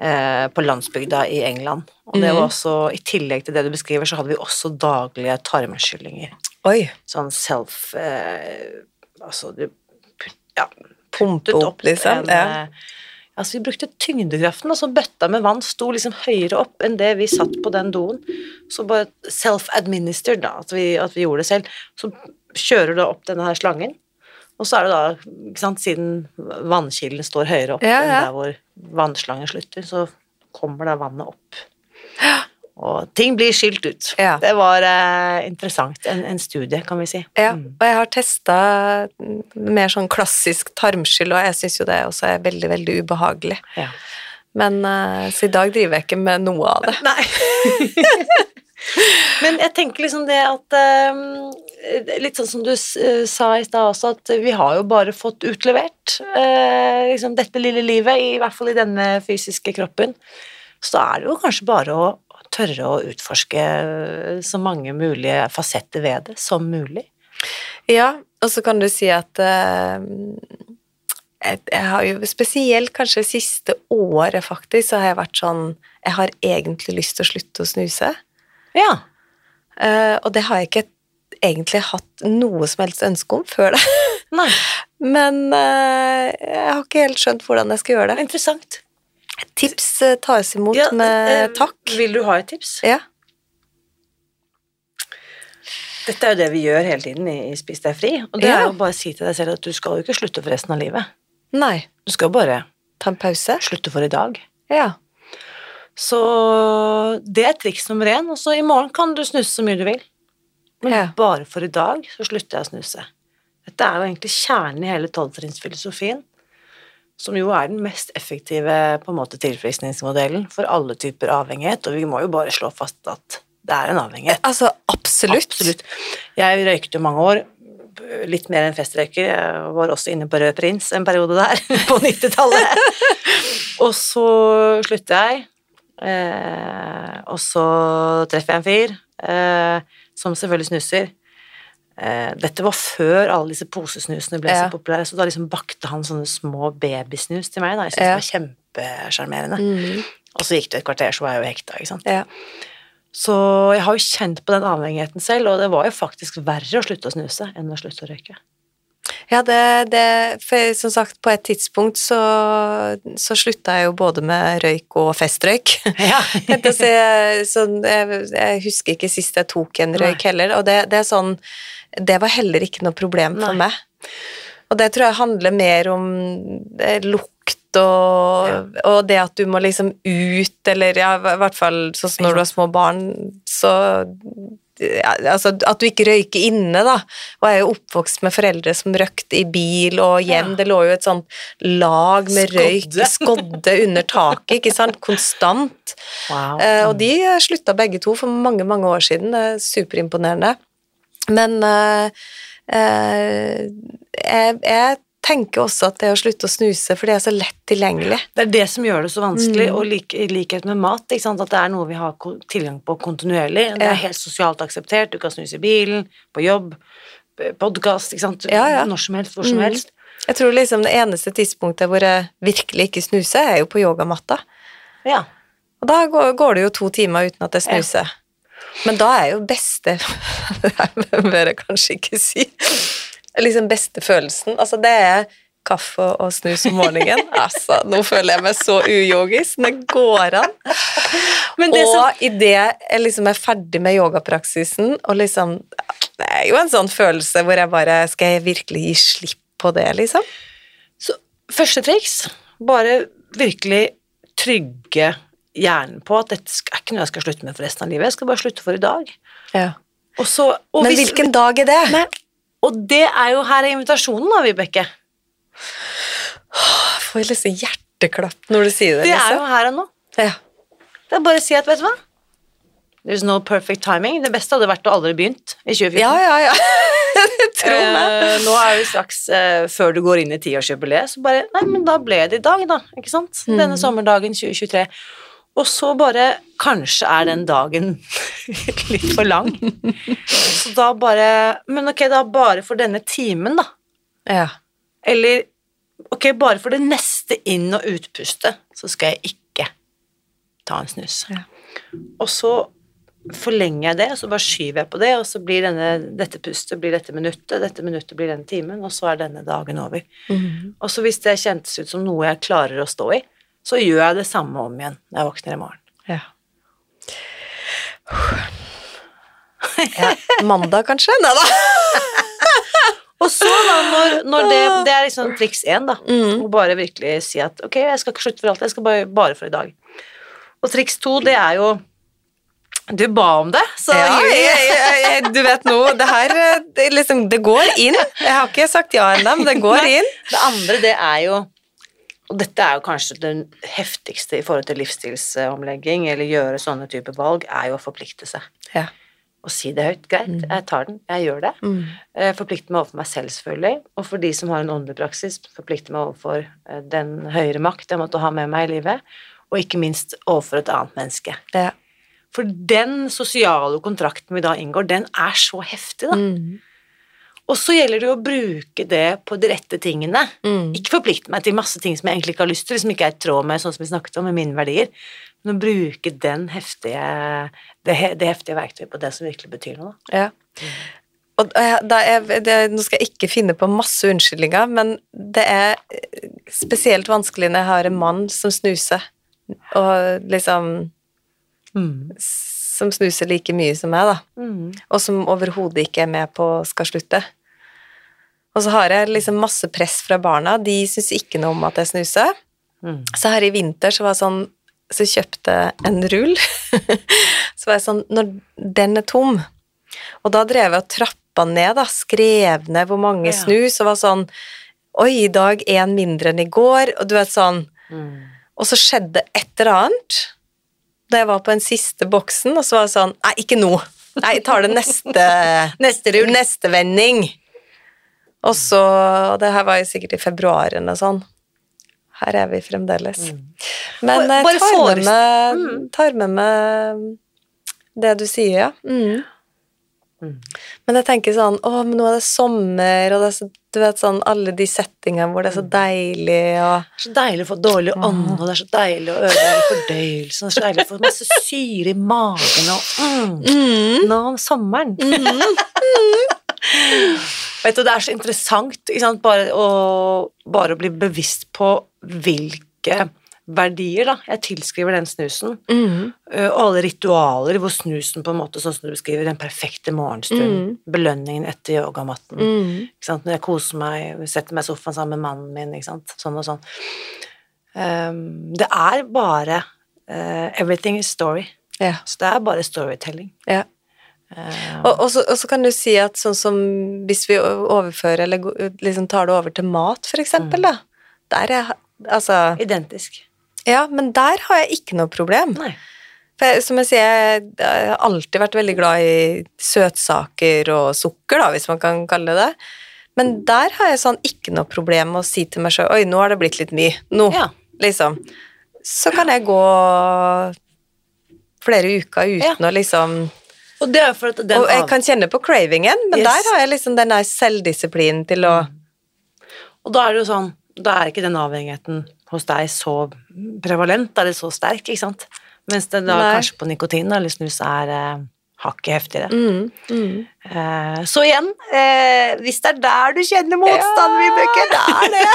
eh, på landsbygda i England. Og det var Mhm. også, i tillegg til det du beskriver, så hadde vi også daglige tarmskyllinger. Oi. Sånn self eh, Altså, du ja, puttet opp, liksom. en, Ja. Altså, vi brukte tyngdekraften, og så bøtta med vann sto liksom høyere opp enn det vi satt på den doen. Så bare self-administered, da, at vi, at vi gjorde det selv. Så kjører du opp denne her slangen, og så er det da, ikke sant, siden vannkilden står høyere opp Ja, ja. enn der hvor vannslangen slutter, så kommer da vannet opp. Og ting blir skilt ut. Ja. Det var eh, interessant. En, en studie, kan vi si. Ja, Mm. og jeg har testa mer sånn klassisk tarmskyld, og jeg syns jo det også er veldig, veldig ubehagelig. Ja. Men eh, Så i dag driver jeg ikke med noe av det. Nei. Men jeg tenker liksom det at eh, Litt sånn som du eh, sa i stad også, at vi har jo bare fått utlevert eh, liksom dette lille livet, i hvert fall i denne fysiske kroppen. Så da er det jo kanskje bare å tørre å utforske så mange mulige fasetter ved det som mulig. Ja, og så kan du si at uh, jeg har jo spesielt kanskje siste året faktisk, så har jeg vært sånn Jeg har egentlig lyst til å slutte å snuse. Ja. Uh, og det har jeg ikke egentlig hatt noe som helst ønske om før det. Nei, Men uh, jeg har ikke helt skjønt hvordan jeg skal gjøre det. interessant. Tips eh, tas imot Ja, med eh, takk. Vil du ha et tips? Ja. Dette er jo det vi gjør hele tiden i, Spis deg fri, og det Ja. er jo bare å si til deg selv at du skal jo ikke slutte for resten av livet. Nei. Du skal bare Ta en pause. slutte for i dag. Ja. Så det er triks nummer én, og så i morgen kan du snuse så mye du vil. Men Ja. bare for i dag så slutter jeg å snuse. Dette er jo egentlig kjernen i hele tolvtrinnsfilosofien. Som jo er den mest effektive på en måte tilfriskningsmodellen for alle typer avhengighet, og vi må jo bare slå fast at det er en avhengighet. Altså, absolutt. Absolutt. Jeg røykte jo mange år, litt mer enn festrøyker. Jeg var også inne på Rød Prins en periode der, på 90-tallet. og så slutter jeg, eh, og så treffer jeg en fyr eh, som selvfølgelig snuser. Eh, dette var før alle disse posesnusene ble Ja. så populære, så da liksom bakte han sånne små babysnus til meg. Da. Jeg syntes Ja. det var kjempesjarmerende. Mm. Og så gikk det et kvarter, så var jeg jo hekta. ikke sant? Ja. Så jeg har jo kjent på den avhengigheten selv, og det var jo faktisk verre å slutte å snuse enn å slutte å røyke. Ja, det, det For som sagt, på et tidspunkt så, så slutta jeg jo både med røyk og festrøyk. Ja. så jeg, sånn, jeg, jeg husker ikke sist jeg tok en røyk heller, og det, det er sånn Det var heller ikke noe problem for Nei. meg. Og det tror jeg handler mer om eh, lukt og, og det at du må liksom ut, eller ja, i hvert fall sånn som når du har små barn, så ja, altså at du ikke røyker inne, da. Og jeg er jo oppvokst med foreldre som røykte i bil og hjem. Ja. Det lå jo et sånt lag med røyk, Skodde. skodde under taket, ikke sant, konstant. Wow. Eh, og de slutta begge to for mange, mange år siden. Det er superimponerende. Men uh, uh, jeg, jeg tenker også at det å slutte å snuse, for det er så lett tilgjengelig. Det er det som gjør det så vanskelig, Mm. og i likhet med mat, at det er noe vi har tilgang på kontinuerlig. Det er helt sosialt akseptert. Du kan snuse i bilen, på jobb, podkast. Ja, ja. Når som helst, hvor som Mm. helst. Jeg tror liksom det eneste tidspunktet hvor jeg virkelig ikke snuser, er jo på yogamatta. Ja. Og da går, går det jo to timer uten at jeg snuser. Men da er jo beste Det bør jeg kanskje ikke si. Liksom beste følelsen. Altså, det er kaffe og snus om morgenen. Altså, nå føler jeg meg så uyogisk. Det går an. Men det som og idet jeg liksom er ferdig med yogapraksisen, og liksom Det er jo en sånn følelse hvor jeg bare Skal jeg virkelig gi slipp på det, liksom? Så første triks, bare virkelig trygge hjernen på at dette er ikke noe jeg skal slutte med for resten av livet, jeg skal bare slutte for i dag. Ja. Og så, og Men hvis- hvilken dag er det? Nei, Og det er jo her er invitasjonen da, Vibeke. Jeg får liksom hjerteklapp når du sier det. Det er liksom. jo her og nå. Ja. Det er bare å si at, vet du hva? There's no perfect timing. Det beste hadde vært å aldri begynt i 2014. ja, ja, ja. Tro meg. Eh, nå er vi straks eh, før du går inn i tiårsjubileet, så bare Nei, men da ble det i dag, da. Ikke sant? Mm. Denne sommerdagen 2023. Og så bare Kanskje er den dagen litt for lang. Så da bare Men ok, da bare for denne timen, da. Ja. Eller ok, bare for det neste inn- og utpustet, så skal jeg ikke ta en snus. Ja. Og så forlenger jeg det, og så bare skyver jeg på det, og så blir denne, dette pustet blir dette minuttet, dette minuttet blir denne timen, og så er denne dagen over. Mhm. Og så hvis det kjentes ut som noe jeg klarer å stå i, så gjør jeg det samme om igjen når jeg våkner i morgen. ja. ja. Mandag, kanskje? Nei da. Og så da, når, når det, det er liksom triks én, da, Mm. å bare virkelig si at ok, jeg skal ikke slutte for alltid, jeg skal bare, bare for i dag. Og triks to, det er jo Du ba om det, så Ja, jeg, jeg, jeg, du vet nå, det her det, liksom, det går inn. Jeg har ikke sagt ja ennå, men det går inn. Det andre, det er jo Og dette er jo kanskje det heftigste i forhold til livsstilsomlegging, eller gjøre sånne typer valg, er jo å forplikte seg. Ja. Og si det høyt. Greit, jeg tar den, jeg gjør det. Mm. Eh, Forplikte meg overfor meg selv, selvfølgelig. Og for de som har en åndelig praksis, forplikte meg overfor eh, den høyere makt jeg måtte ha med meg i livet, og ikke minst overfor et annet menneske. Ja. For den sosiale kontrakten vi da inngår, den er så heftig, da. Mm. Og så gjelder det å bruke det på de rette tingene. Mm. Ikke forplikte meg til masse ting som jeg egentlig ikke har lyst til, som ikke er i tråd med sånn som vi snakket om, med mine verdier, men å bruke den heftige, det, det heftige verktøyet på det som virkelig betyr noe. Ja. Og eh, da er, det, nå skal jeg ikke finne på masse unnskyldninger, men det er eh, spesielt vanskelig når jeg har en mann som snuser, og liksom Som snuser like mye som meg, da. Mm. Og som overhodet ikke er med på skal slutte. Og så har jeg liksom masse press fra barna. De syns ikke noe om at jeg snuser. Mm. Så her i vinter så var jeg sånn Så kjøpte jeg en rull. så var jeg sånn Når den er tom Og da drev jeg og trappa ned, da. Skrev ned hvor mange Ja. snus, og var sånn Oi, i dag én mindre enn i går, og du vet sånn Og så skjedde et eller annet da jeg var på den siste boksen, og så var det sånn Nei, ikke nå. Nei, jeg tar det neste Neste rull. Neste vending. Og så Det her var jo sikkert i februar eller noe sånt. Her er vi fremdeles. Men jeg tar, tar med, meg, Mm. tar med meg det du sier, ja. Mm. Mm. Men jeg tenker sånn Å, men nå er det sommer, og det er så, du vet sånn alle de settingene hvor det er så deilig, og så deilig å få dårlig ånd, og det er så deilig å ødelegge fordøyelsen, det er så deilig å få masse syre i magen og mm, Nå om sommeren. Vet du, det er så interessant? Bare, å, bare å bli bevisst på hvilke verdier da, jeg tilskriver den snusen. mm. Uh, alle ritualer hvor snusen på en måte, sånn som du beskriver, den perfekte morgenstunden, belønningen etter yogamatten. Mm. Når jeg koser meg, setter meg i sofaen sammen med mannen min, ikke sant? sånn og sånn. Um, det er bare uh, Everything is story. Ja. Så det er bare storytelling. ja. Uh, Og, og, så, og så kan du si at sånn som hvis vi overfører, eller liksom tar det over til mat, for eksempel, da. Der er Altså identisk. Ja, men der har jeg ikke noe problem. Nei. For jeg, som jeg sier, jeg har alltid vært veldig glad i søtsaker og sukker, da, hvis man kan kalle det det. Men der har jeg sånn ikke noe problem med å si til meg sjøl Oi, nå har det blitt litt mye. Nå, Ja. liksom. Så kan jeg gå flere uker uten Ja. å liksom Og Og jeg kan kjenne på cravingen, men Yes. der har jeg liksom den der selvdisiplinen til å Og da er det jo sånn, da er ikke den avhengigheten hos deg så prevalent, da er så sterk, ikke sant? Mens det da Nei. kanskje på nikotin eller snus er eh, hakket heftigere. mm, mm. Eh, så igjen, eh, hvis det er der du kjenner motstand, Ja, Vibeke, det er det.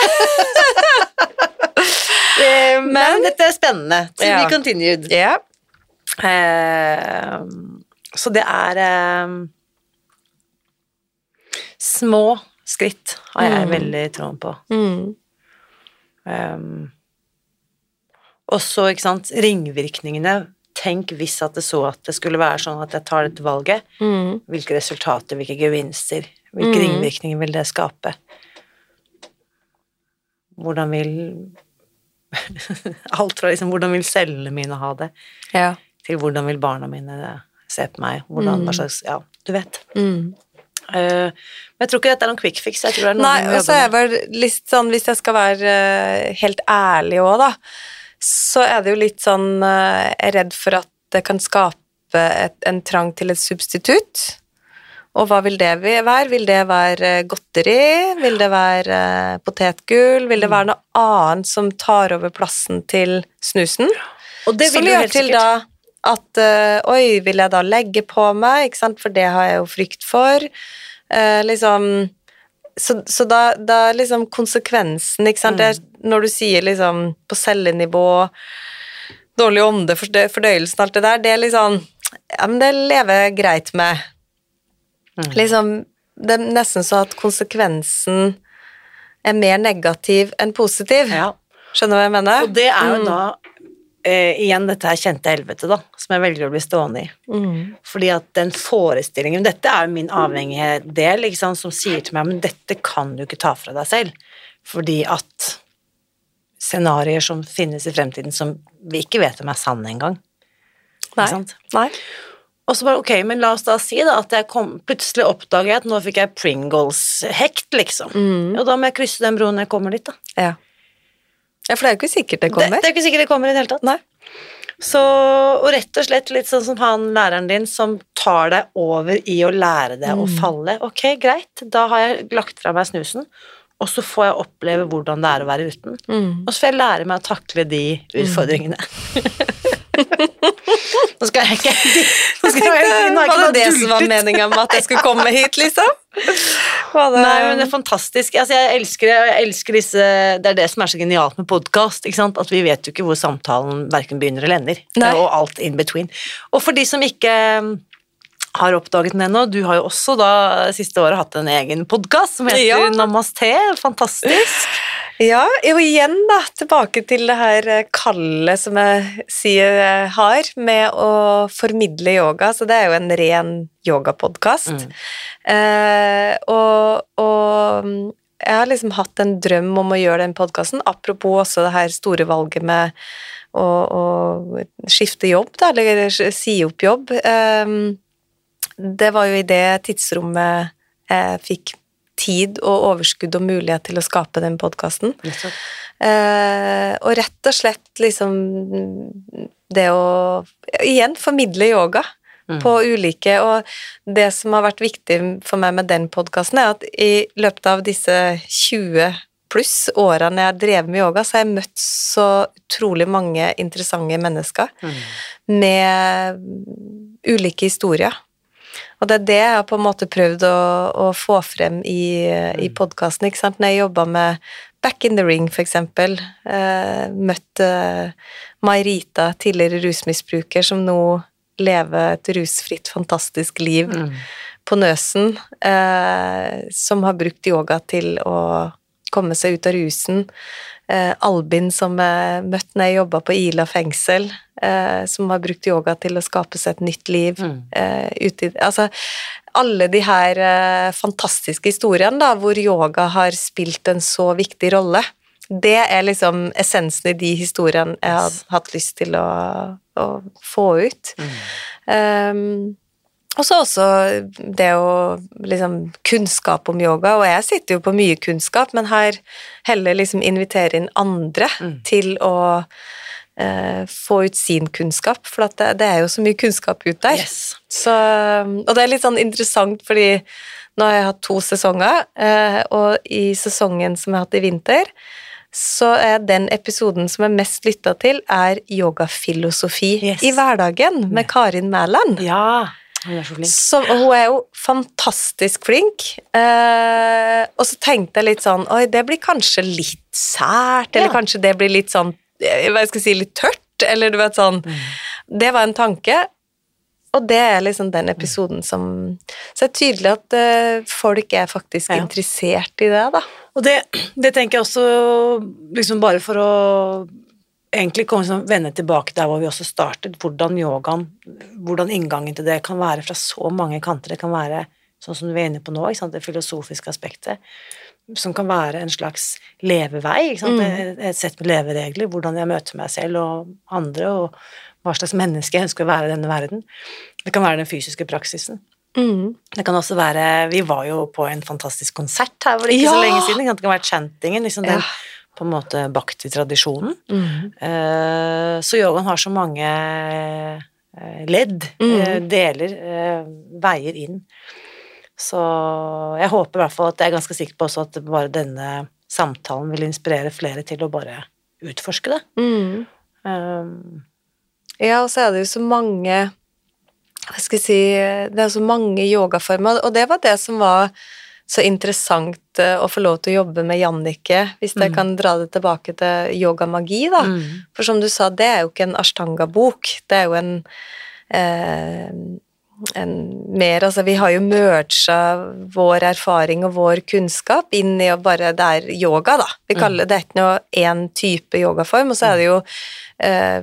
eh, men, Men- dette er spennende. To Ja. be continued. Ja. Eh, så det er eh, Små skritt har jeg Mm. veldig troen på. Mm. Um, og så, ikke sant, ringvirkningene. Tenk hvis at det så at det skulle være sånn at jeg tar dette valget. Mm. Hvilke resultater, hvilke gevinster, hvilke Mm. ringvirkninger vil det skape? Hvordan vil Alt fra liksom hvordan vil cellene mine ha det, Ja. til hvordan vil barna mine se på meg, hvordan, hva slags Ja, du vet. Mm. Uh, men jeg tror ikke dette er noen quick fix. Jeg tror det er noe Nei, og så er vel litt sånn, hvis jeg skal være eh, helt ærlig òg, da, så er det jo litt sånn eh, Jeg er redd for at det kan skape et, en trang til et substitutt. Og hva vil det være? Vil det være godteri? Vil det være potetgull? Vil det være noe annet som tar over plassen til snusen? Og det som vil jo gjør helt til sikkert da at eh, Oi, vil jeg da legge på meg? Ikke sant? For det har jeg jo frykt for. Eh, liksom Så, så da, da liksom konsekvensen, ikke sant det er, Når du sier liksom på cellenivå Dårlig ånde, fordø- fordøyelsen, alt det der, det er liksom Ja, men det lever jeg greit med. Mm. Liksom Det er nesten så at konsekvensen er mer negativ enn positiv. Ja. Skjønner du hva jeg mener? Og det er jo Mm. da eh, igjen dette her kjente helvete, da, som jeg velger å bli stående i. Mm. Fordi at den forestillingen Dette er jo min avhengige del, sant, som sier til meg men dette kan du ikke ta fra deg selv. Fordi at scenarioer som finnes i fremtiden som vi ikke vet om er sanne engang. Nei. Nei. Og så bare, ok, men la oss da si da at jeg kom, plutselig oppdager jeg at nå fikk jeg Pringles-hekt, liksom. Mm. Og da må jeg krysse den broen når jeg kommer dit, da. Ja. Ja, for det er jo ikke sikkert det Det, kommer. det er ikke sikkert det kommer i det hele tatt. Nei. Så, og rett og slett litt sånn som han læreren din som tar deg over i å lære deg å falle. Ok, greit, da har jeg lagt fra meg snusen, og så får jeg oppleve hvordan det er å være uten. Mm. Og så får jeg lære meg å takle de utfordringene. nå skal jeg ikke nå skal jeg, ikke Var det det som var meninga med at jeg skulle komme hit, liksom? Det... Nei, men det er fantastisk. Altså, jeg elsker det. Jeg elsker disse Det er det som er så genialt med podkast. At vi vet jo ikke hvor samtalen verken begynner eller ender. Nei. Og alt in between. Og for de som ikke um, har oppdaget den ennå, du har jo også da siste året hatt en egen podkast som heter Ja. Namaste. Fantastisk. Ja, og igjen da, tilbake til det her eh, kallet som jeg sier jeg har, med å formidle yoga, så det er jo en ren yogapodkast. Mm. Eh, og, og, jeg har liksom hatt en drøm om å gjøre den podkasten, apropos også det her store valget med å, å skifte jobb, da, eller si opp jobb. Eh, det var jo i det tidsrommet jeg fikk tid og overskudd og mulighet til å skape den podkasten. Eh, og rett og slett liksom det å igjen formidle yoga Mm. på ulike Og det som har vært viktig for meg med den podkasten, er at i løpet av disse 20 pluss årene jeg har drevet med yoga, så har jeg møtt så utrolig mange interessante mennesker Mm. med ulike historier. Og det er det jeg har på en måte prøvd å, å få frem i, i podkasten. Når jeg jobba med Back in the Ring, for eksempel, eh, møtt Mairita, tidligere rusmisbruker, som nå lever et rusfritt, fantastisk liv Mm. på Nøsen, eh, som har brukt yoga til å komme seg ut av rusen. Eh, Albin, som jeg møtte når jeg jobba på Ila fengsel, eh, som har brukt yoga til å skape seg et nytt liv. Mm. Eh, ute altså, alle de her eh, fantastiske historiene da, hvor yoga har spilt en så viktig rolle, det er liksom essensen i de historiene jeg har hatt lyst til å, å få ut. Mm. Um, og så også det å liksom kunnskap om yoga, og jeg sitter jo på mye kunnskap, men her heller liksom invitere inn andre Mm. til å få ut sin kunnskap, for at det, det er jo så mye kunnskap ut der. Yes. Så, og det er litt sånn interessant, fordi nå har jeg hatt to sesonger, eh, og i sesongen som jeg har hatt i vinter, så er den episoden som er mest lytta til, er yogafilosofi Yes. i hverdagen med Karin Mæland. Ja, hun er så flink. Og hun er jo fantastisk flink. Eh, og så tenkte jeg litt sånn Oi, det blir kanskje litt sært, eller Ja. kanskje det blir litt sånn eh, jeg skal si, litt tørt, eller du vet sånn. Mm. Det var en tanke, og det er liksom den episoden som Så det er tydelig at eh, folk er faktisk Ja. interessert i det, da. Og det, det tenker jeg også liksom bare for å egentlig komme sånn, vende tilbake der hvor vi også startet, hvordan yogaen, hvordan inngangen til det kan være fra så mange kanter. Det kan være sånn som vi er inne på nå, det filosofiske aspektet, som kan være en slags levevei, sant? Et, et sett med leveregler, hvordan jeg møter meg selv og andre, og hva slags menneske jeg ønsker å være i denne verden. Det kan være den fysiske praksisen. Mm. Det kan også være Vi var jo på en fantastisk konsert her for ikke så lenge siden. Det kan være chantingen, liksom den Ja. på en måte bhakti-tradisjonen. Mm. Eh, så yogaen har så mange eh, ledd, Mm. eh, deler, veier inn. Så jeg håper i hvert fall at jeg er ganske sikker på også at bare denne samtalen vil inspirere flere til å bare utforske det. Mm. Um, Ja, og så er det jo så mange Hva skal jeg si Det er så mange yogaformer, og det var det som var så interessant eh, å få lov til å jobbe med Jannicke, hvis jeg Mm. kan dra det tilbake til yogamagi, da. mm. For som du sa, det er jo ikke en ashtanga-bok, det er jo en eh, mer, altså Vi har jo merga vår erfaring og vår kunnskap inn i å bare Det er yoga, da. Vi kaller Det ikke noe én type yogaform, og så er det jo eh,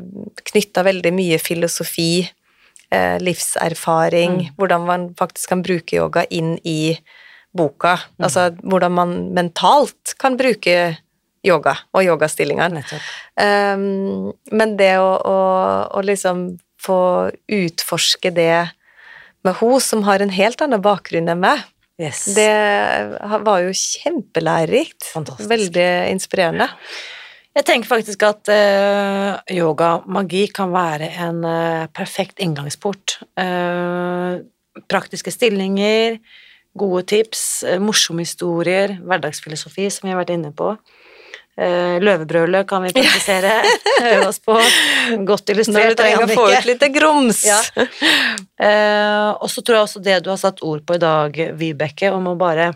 knytta veldig mye filosofi, eh, livserfaring, hvordan man faktisk kan bruke yoga inn i boka. Altså hvordan man mentalt kan bruke yoga og yogastillingene. Um, men det å, å, å liksom få utforske det med hun som har en helt annen bakgrunn enn meg, Yes. det var jo kjempelærerikt. Fantastisk. Veldig inspirerende. Jeg tenker faktisk at uh, yoga-magi kan være en uh, perfekt inngangsport. Uh, praktiske stillinger, gode tips, eh, morsomme historier, hverdagsfilosofi, som vi har vært inne på. Uh, løvebrølet kan vi praktisere, øve oss på. Godt Når du trenger å få ut litt grums. Ja. Eh, og så tror jeg også det du har satt ord på i dag, Vibeke, om å bare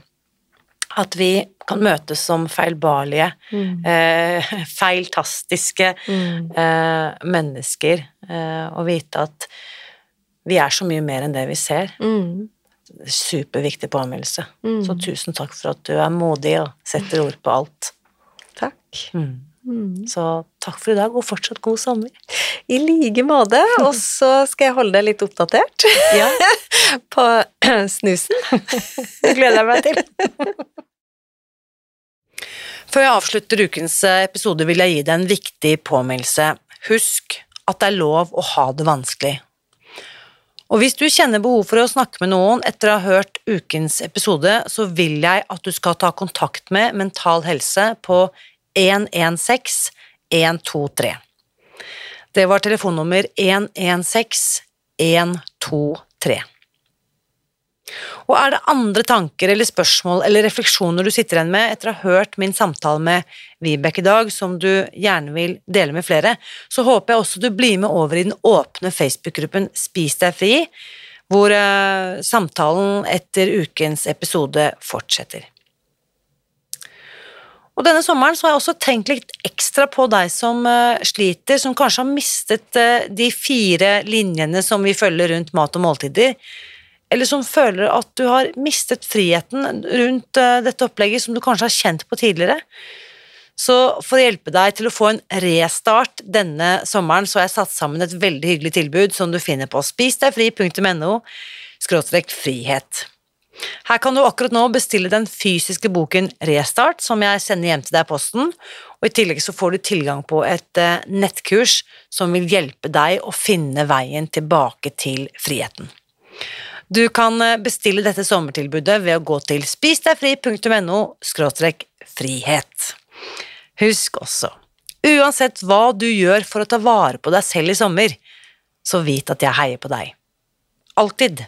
At vi kan møtes som feilbarlige, Mm. eh, feiltastiske Mm. eh, mennesker, eh, og vite at vi er så mye mer enn det vi ser. Mm. Superviktig påminnelse. Mm. Så tusen takk for at du er modig og setter ord på alt. Takk. Mm. Mm. Så takk for i dag, og fortsatt god sommer. I like måte. Og så skal jeg holde deg litt oppdatert Ja, på snusen. det gleder jeg meg til. Før jeg avslutter ukens eh, episode, vil jeg gi deg en viktig påminnelse. Husk at det er lov å ha det vanskelig. Og hvis du kjenner behov for å snakke med noen etter å ha hørt ukens episode, så vil jeg at du skal ta kontakt med Mental Helse på 116 123. Det var telefonnummer 116 123. Og er det andre tanker eller spørsmål eller refleksjoner du sitter igjen med etter å ha hørt min samtale med Vibeke i dag, som du gjerne vil dele med flere, så håper jeg også du blir med over i den åpne Facebook-gruppen Spis deg fri, hvor uh, samtalen etter ukens episode fortsetter. Og denne sommeren så har jeg også tenkt litt ekstra på deg som uh, sliter, som kanskje har mistet uh, de fire linjene som vi følger rundt mat og måltider, eller som føler at du har mistet friheten rundt uh, dette opplegget som du kanskje har kjent på tidligere. Så for å hjelpe deg til å få en restart denne sommeren, så har jeg satt sammen et veldig hyggelig tilbud som du finner på spisdegfri.no frihet. Her kan du akkurat nå bestille den fysiske boken Restart, som jeg sender hjem til deg i posten, og i tillegg så får du tilgang på et eh, nettkurs som vil hjelpe deg å finne veien tilbake til friheten. Du kan eh, bestille dette sommertilbudet ved å gå til spisdegfri.no frihet. Husk også, uansett hva du gjør for å ta vare på deg selv i sommer, så vit at jeg heier på deg. Alltid.